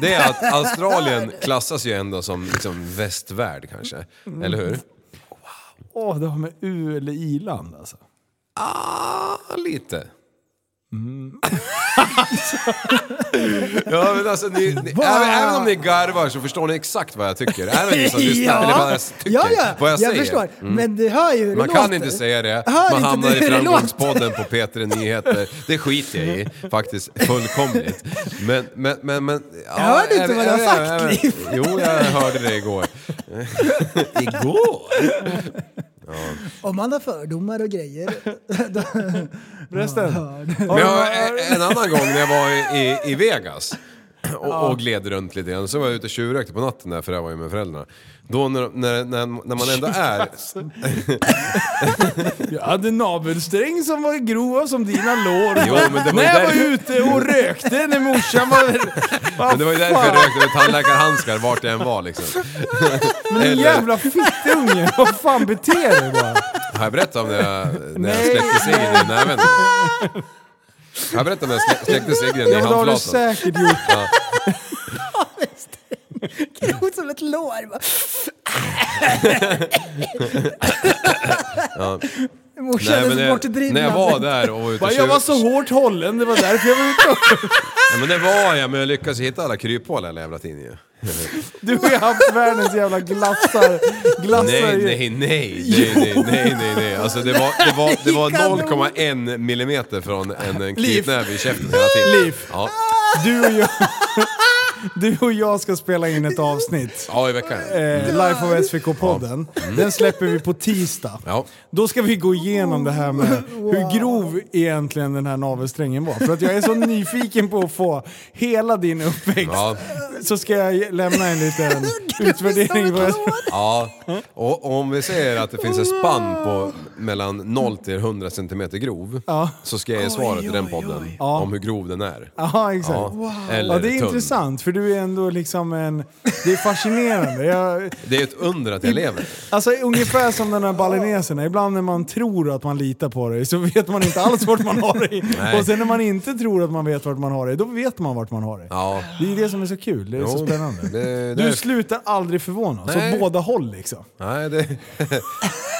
det är att Australien klassas ju ändå som liksom västvärld kanske. Eller hur? Åh, det har med U eller i-land alltså. Ah, lite. ja men alltså ni, ni, även, även om ni garvar så förstår ni exakt vad jag tycker. Även ni som lyssnar eller vad jag tycker. ja, ja, vad jag, jag säger. förstår. Mm. Men du hör ju hur Man det kan låter. inte säga det, Hör man inte hamnar du i framgångspodden på P3 Nyheter. Det skiter jag i faktiskt fullkomligt. Men, men, men, men... Ja, hörde inte även- vad du har sagt, även- Jo, jag hörde det igår. igår? Om man har fördomar och grejer. Resten. Men jag, en annan gång när jag var i, i Vegas och, och gled runt lite grann, så var jag ute och tjurrökte på natten där, för jag var ju med föräldrarna. Då när, när, när, när man ändå är... Jag hade navelsträng som var grov som dina lår. Jo, men det var när jag var därför- ute och rökte när morsan var... Men det var ju därför jag rökte med tandläkarhandskar vart jag än var liksom. Men Eller- jävla fittunge, vad fan beter dig bara? Har jag berättat om när jag, när jag Nej. släckte ciggen i näven? Jag berättat om när jag slä- släckte ciggen i Ja, men det har du handflatan? säkert gjort. Ja. Grov som ett lår. Morsan Nej, är men så när, bortdriven. när jag var där och var ute och Jag var så hårt hållen, det var därför jag var ute och... Ja, men det var jag, men jag lyckades hitta alla kryphål hela jävla tiden ju. Du har ju haft världens jävla glassar. glassar Nej, nej, nej, nej, nej, nej, nej. Alltså det var, det var, det var 0,1 millimeter från en, en knytnäve i käften hela tiden. Liv. Ja, Du och jag... Du och jag ska spela in ett avsnitt. ja i veckan. Eh, Life of SVK-podden. Den släpper vi på tisdag. Ja. Då ska vi gå igenom det här med hur grov egentligen den här navelsträngen var. För att jag är så nyfiken på att få hela din uppväxt. Ja. Så ska jag lämna en liten utvärdering. På Ja, och om vi säger att det finns ett spann på mellan 0 till 100 cm grov, Ja. så ska jag ge svaret i den podden om hur grov den är. Ja, exakt. Ja. Eller Ja, det är tunn. intressant för du är ändå liksom en... Det är fascinerande. Jag, Det är ett under att jag lever. Alltså ungefär som den här balineserna. Ibland när man tror att man litar på dig så vet man inte alls vart man har dig. Nej. Och sen när man inte tror att man vet vart man har dig, då vet man vart man har dig. Ja. Det är det som är så kul, det är så Jo, spännande. det- det du är- slutar aldrig förvånas, åt båda håll liksom. Nej, det,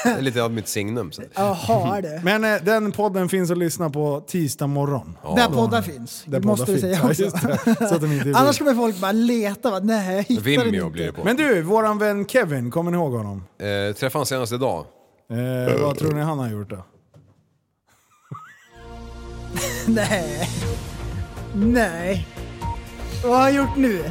det är lite av mitt signum. Så. Jaha, det. Men eh, den podden finns att lyssna på tisdag morgon. Där poddar finns. Där det måste vi säga också. Ja. Så att de inte Annars kommer folk bara leta. Va? Nej, jag hittar den inte. blir det på. Men du, våran vän Kevin, kommer ni ihåg honom? Eh, träffade han senast idag. Eh, vad tror ni han har gjort då? Nej. Nej. Vad har han gjort nu?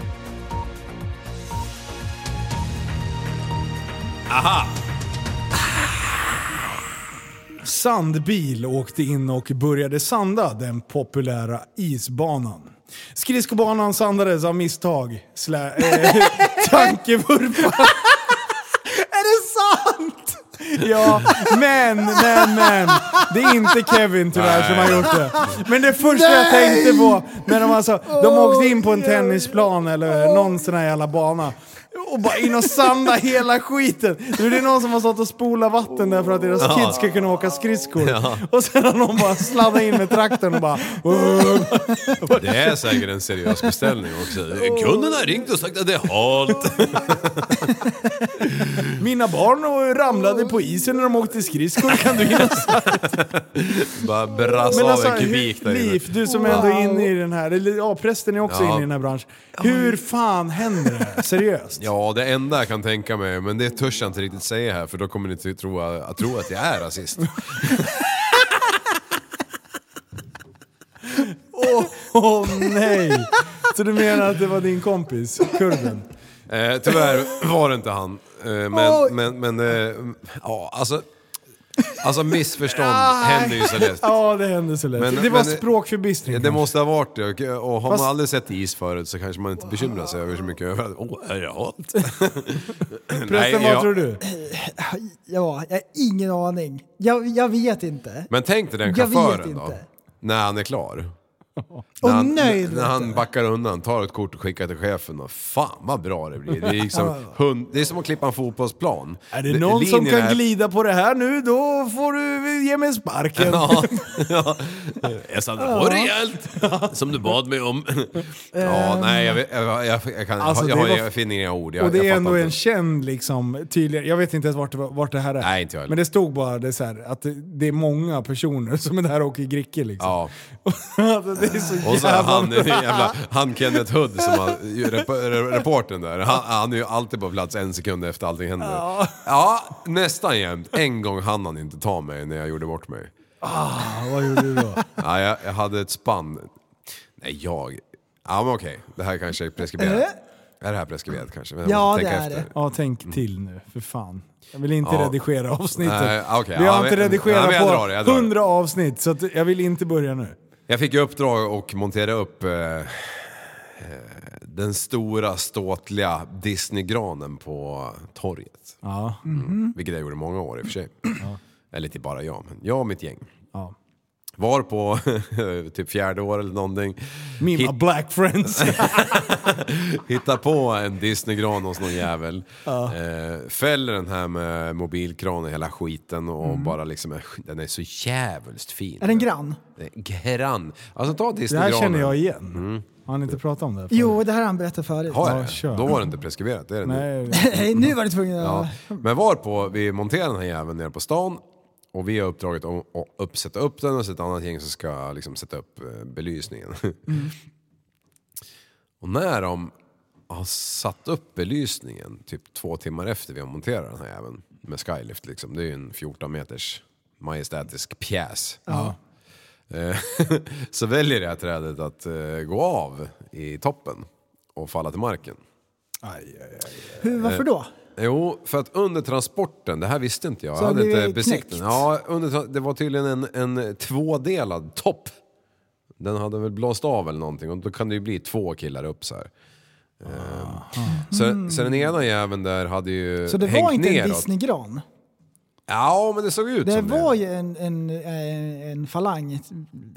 Sandbil åkte in och började sanda den populära isbanan. Skridskobanan sandades av misstag. Slä, eh, tankevurpa. Är det sant? Ja, men, men, men. Det är inte Kevin tyvärr som har gjort det. Men det första jag tänkte på när de alltså, de åkte in på en tennisplan eller någon sån här jävla bana. Och bara in och sanda hela skiten. Nu är det någon som har stått och spolat vatten där för att deras Ja. kids ska kunna åka skridskor. Ja. Och sen har någon bara sladdat in med traktorn och bara... Det är säkert en seriös beställning också. Kunden har ringt och sagt att det är halt. Mina barn ramlade på isen när de åkte skridskor. Kan du hinna Bara brassa av en kubik där. Liv, du som är ändå inne i den här, eller ja prästen är också Ja. inne i den här branschen. Hur fan händer det här? Seriöst? Ja, det enda jag kan tänka mig, men det törs jag inte riktigt säga här för då kommer ni tro att, tro att jag är rasist. Åh åh, nej! Så du menar att det var din kompis, kurden? Eh, tyvärr var det inte han. Eh, men, men, men, eh, ja alltså. Alltså missförstånd händer ju så lätt. Ja, det hände så lätt. Men- det var men- språkförbistring. Ja, det måste ha varit det. Och, har Fast- man aldrig sett is förut så kanske man inte bekymrar sig över så mycket över åh, är det halt? Prästen, vad tror du? Ja, jag har ingen aning. Jag, jag vet inte. Men tänk dig den Jag vet chauffören då. inte. När han är klar. Och när han, nöjd, När han backar undan, tar ett kort och skickar till chefen och fan vad bra det blir. Det är, liksom hund, det är som att klippa en fotbollsplan. Är det någon som linjen kan är- glida på det här nu, då får du ge mig sparken. Ja, ja. Jag satte på rejält, som du bad mig om. Ja, nej jag, jag, jag, jag, kan, Alltså, jag, det var- jag finner inga ord. Jag, och det jag är ändå en känd liksom, tydlig, jag vet inte ens vart det, var- vart det här är. Nej, inte jag. Men det stod bara det här, att det, det är många personer som är där och åker gricke liksom. Ja. det är så Och så jävla han, bra. jävla, han Kenneth Hood som ju rep, re- reportern där, han, han är ju alltid på plats en sekund efter allting händer. Ja, nästan jämt. En gång hann han inte ta mig när jag gjorde bort mig. Ah, vad gjorde du då? Ja, jag, jag hade ett spann. Nej, jag... Ja men okej, det här kanske är preskriberat. Är det här preskriberat kanske? Men Ja, det är efter. det. Ja, tänk till nu, för fan. Jag vill inte Ja. redigera avsnittet. Nej, okej, Vi ja, har inte men- ja, redigerat men det, jag på. 100 avsnitt, så att jag vill inte börja nu. Jag fick i uppdrag att montera upp eh, eh, den stora ståtliga Disney-granen på torget. Ja. Vilket jag gjorde många år i och för sig. Eller inte bara jag, men jag och mitt gäng. ja. Var på typ fjärde år eller någonting. Me my Hit- black friends. Hitta på en Disney-gran hos någon jävel. Eh, fäller den här med mobilkran och hela skiten och bara liksom, är- den är så jävligt fin. Är den grann? Grann. Alltså ta det Disney-granen. här känner jag igen. Har ni inte pratat om det? förut? Jo, det här har han berättat förut. Har jag Ja, det? Då var det inte preskriberat, det är det nu. Nej, nu var du tvungen att... Ja. Men var på, vi monterar den här jäveln nere på stan och vi har uppdraget att upp, sätta upp den och så ett annat gäng som ska liksom sätta upp eh, belysningen. och när de har satt upp belysningen, typ två timmar efter vi har monterat den här jäveln med skylift liksom. Det är ju en 14 meters majestätisk pjäs. Eh, så väljer det här trädet att eh, gå av i toppen och falla till marken. Hur, varför då? Jo, för att under transporten, det här visste inte jag, Så jag hade inte besiktat? Ja, under, det var tydligen en, en tvådelad topp. Den hade väl blåst av eller någonting och då kan det ju bli två killar upp så här. Ehm, så, så den ena jäveln där hade ju Så det hängt var inte en neråt. Disney-gran? Ja, men det såg ut Det som var det. ju en, en, en, falang.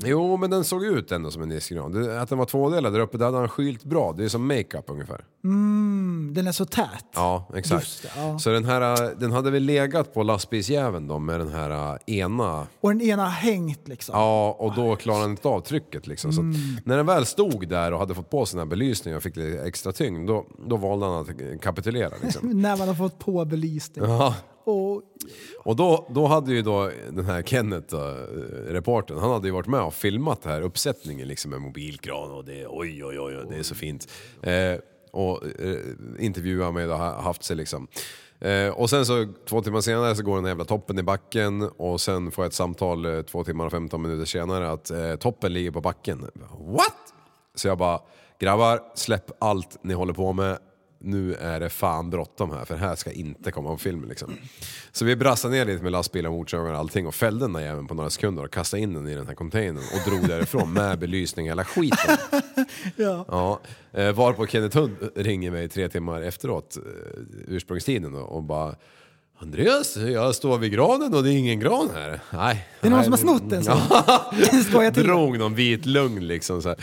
Jo, men den såg ut ändå som en diskgran. Det- Att den var tvådelad där uppe, det hade han skylt bra. Det är som makeup ungefär. Mm, den är så tät. Ja, exakt. Det, ja. Så den här, den hade väl legat på lastbilsjäveln då med den här äh, ena Och den ena hängt liksom. Ja, och då klarade han inte av trycket liksom. Så att när den väl stod där och hade fått på sig den här belysningen och fick lite extra tyngd, då, då valde han att kapitulera liksom. När man har fått på belysning. Ja. Och, Och då, då hade ju då den här Kenneth, äh, reportern, han hade ju varit med och filmat den här uppsättningen liksom med mobilkran och det, oj oj oj, det är så fint. Eh, och eh, intervjuat mig och ha- haft sig liksom. Eh, och sen så två timmar senare så går den här jävla toppen i backen och sen får jag ett samtal eh, två timmar och 15 minuter senare att eh, toppen ligger på backen. What? Så jag bara, grabbar släpp allt ni håller på med. Nu är det fan bråttom här för här ska inte komma på film liksom. Så vi brassade ner lite med lastbilar, motorsågar och allting och fällde den där jäveln på några sekunder och kastade in den i den här containern och drog därifrån med belysning hela skiten. ja. Ja, eh, varpå Kenneth Hund ringer mig tre timmar efteråt, eh, ursprungstiden då, och bara Andreas, jag står vid granen och det är ingen gran här. Nej. Det är någon nej, som har snott den, så. Skojar till. Drog någon vit lugn liksom så här.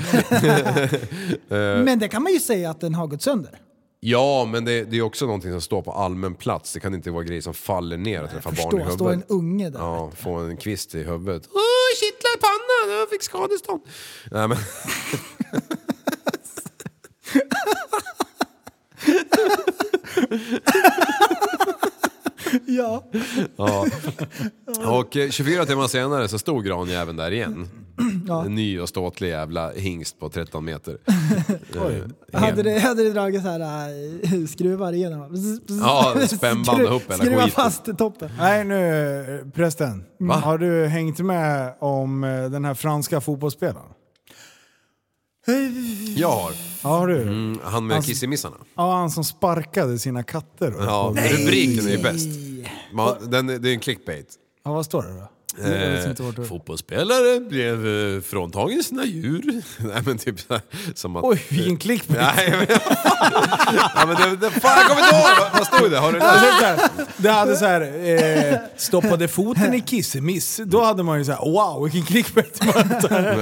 Men det kan man ju säga att den har gått sönder. Ja, men det, det är också någonting som står på allmän plats. Det kan inte vara grejer som faller ner och träffar barn i huvudet. står en unge där. Ja, få en kvist i huvudet. Åh, kittlar i pannan, jag fick skadestånd. Nej men... Ja. Ja. Och eh, 24 timmar senare så stod granjäveln där igen. En ny och ståtlig jävla hingst på 13 meter. Eh, Hade det, hade det dragit så här äh, skruvar igenom? Ja, spännband ihop hela Skruva skiten. fast toppen. Nej nu eh, prästen. Har du hängt med om eh, den här franska fotbollsspelaren? Jag har. Ja, har du? Mm, han med kissemissarna. Ja, han som sparkade sina katter. Ja, rubriken är ju bäst. Man, den, det är en clickbait. Ja, vad står det då? Eh, det- fotbollsspelare blev eh, fråntagen sina djur. Nej men typ som att... Oj, vilken clickbait! Nej, men, ja, men det, det, fan jag kommer inte ihåg! Vad- stod det? Har du läst? det hade så här, eh, stoppade foten i kissemiss. Då hade man ju så här, wow vilken clickbait man tar. Nej,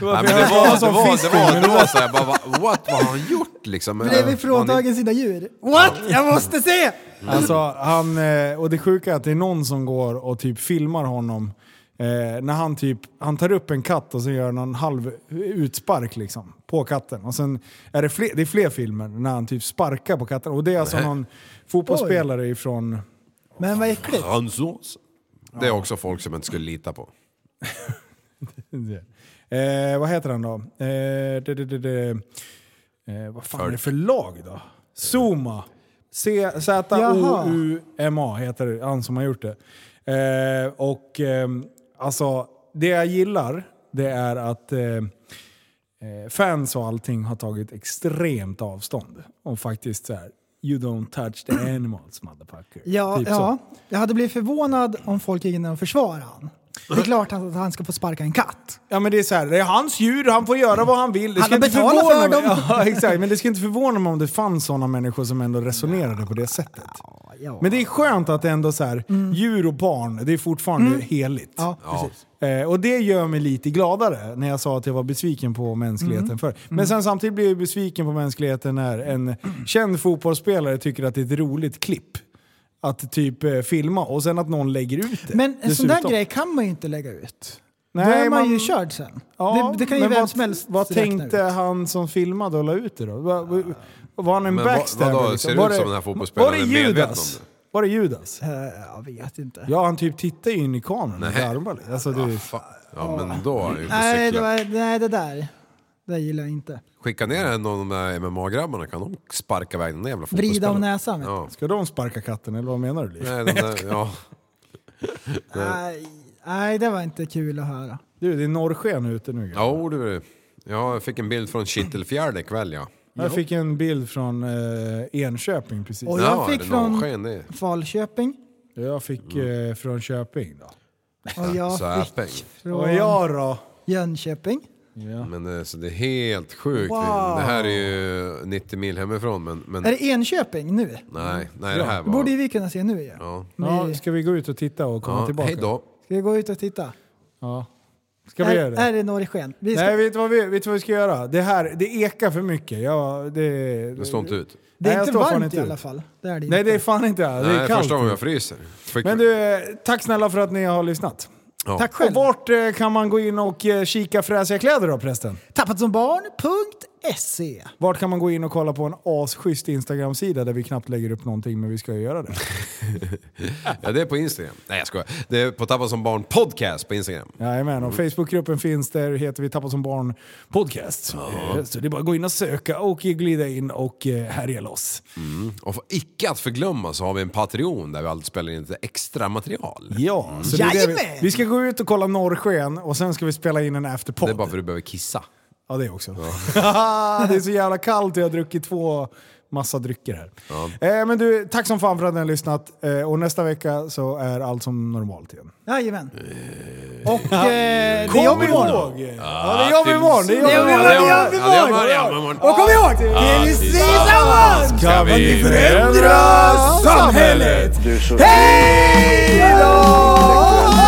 men det var, det var, det var, det det var såhär, bara, what, vad har han gjort liksom? Blev Var vi han fråntagen sina djur? What? Jag måste se! Alltså, han, eh, och det sjuka är att det är någon som går och typ filmar honom eh, när han typ, han tar upp en katt och så gör en halv utspark liksom på katten. Och sen är det fler, det är fler filmer när han typ sparkar på katten. Och det är alltså någon fotbollsspelare ifrån... Men vad äckligt. Fransos. Det är också folk som inte skulle lita på. Eh, vad heter han då? Eh, det, det, det, eh, vad fan är det för lag då? Zuma. C- Z-O-U-M-A heter han som har gjort det. Eh, och ehm, alltså, det jag gillar det är att eh, eh, fans och allting har tagit extremt avstånd. Och faktiskt så här, you don't touch the animals motherfucker. Ja, Typ så. ja. Jag hade blivit förvånad om folk gick in och försvarade han. Det är klart att han ska få sparka en katt. Ja men det är så här, det är hans djur, han får göra vad han vill. Det Han ska har inte betalat förvåna för mig- dem. Ja, exakt, men det ska inte förvåna mig om det fanns sådana människor som ändå resonerade på det sättet. Ja. Men det är skönt att det ändå så här, djur och barn, det är fortfarande heligt. Ja, precis. Eh, och det gör mig lite gladare när jag sa att jag var besviken på mänskligheten Mm. förr. Men sen samtidigt blir jag besviken på mänskligheten när en känd fotbollsspelare tycker att det är ett roligt klipp. Att typ eh, filma och sen att någon lägger ut det. Men en sån där grej kan man ju inte lägga ut. Nej, Då är man, man- ju körd sen. Ja, det, det kan ju vem vad, som helst Vad tänkte ut. han som filmade och la ut det då? Var, var, var han en Men backstabber? vadå, liksom? ser det Var ut som den här fotbollsspelaren Var det Judas? Var det Judas? Eh, Jag vet inte. Ja, han typ tittar ju in i kameran Nej. armar. Alltså, det, Fan. Ja men då har jag ju inte Nej, det, var, nej, det där. Det gillar jag inte. Skicka ner en av de där MMA-grabbarna, kan de sparka iväg den där jävla Vrida om fotbollsspelaren? näsan. vet du. Ja. ska de sparka katten eller vad menar du? Liv? Nej, de där, ja. Nej, nej, det var inte kul att höra. Du, det är norrsken ute nu. grabbar. Ja, du. Ja, jag fick en bild från Kittelfjärde ikväll ja. Jag fick en bild från eh, Enköping precis. Och jag ja, fick är det från- norrsken det? Falköping. Jag fick eh, från Köping då. Och jag fick Och från jag då? Jönköping. Men det, så det är helt sjukt. Wow. Det här är ju 90 mil hemifrån men... men Är det Enköping nu? nej, nej det här var... borde vi kunna se nu ju. Ja. Ja, ska vi gå ut och titta och komma Ja, tillbaka? hej då. Ska vi gå ut och titta? Ja. Ska vi Är, göra det? är det norrsken? Vi ska, Nej, vet du, vad vi, vet du vad vi ska göra? Det här, det ekar för mycket. Ja, det, Det står inte ut. det Nej, är jag inte varmt inte i alla fall. Det är det Nej, inte. det är fan inte det. Det nej, är kallt. första gången jag fryser. Fick Men du, eh, tack snälla för att ni har lyssnat. Ja. Tack Och själv. vart eh, kan man gå in och eh, kika fräsiga kläder då prästen? Tappatsombarn.se Vart kan man gå in och kolla på en asschysst Instagram-sida där vi knappt lägger upp någonting men vi ska ju göra det. ja, det är på Instagram. Nej jag skojar. Det är på Tappa som barn podcast på Instagram. Jajamän, och Facebookgruppen finns där, heter vi Tappa som barn podcast. Eh, Så det är bara att gå in och söka och glida in och eh, härja loss. Och för icke att förglömma så har vi en Patreon där vi alltid spelar in lite extra material. Ja, så det är det vi, vi ska gå ut och kolla norrsken och sen ska vi spela in en afterpodd. Det är bara för att du behöver kissa. Ja, det också. det är så jävla kallt och jag har druckit två massa drycker här. Eh, men du, tack som fan för att ni har lyssnat. Eh, och nästa vecka så är allt som normalt igen. Jajamän. Och eh, det är jobb imorgon. ihåg! Ja, det är jobb imorgon! Det är jobb imorgon! imorgon! Ja, gör ja, men man- Och kom ihåg! Tills tillsammans Ska vi förändra samhället! Hej då!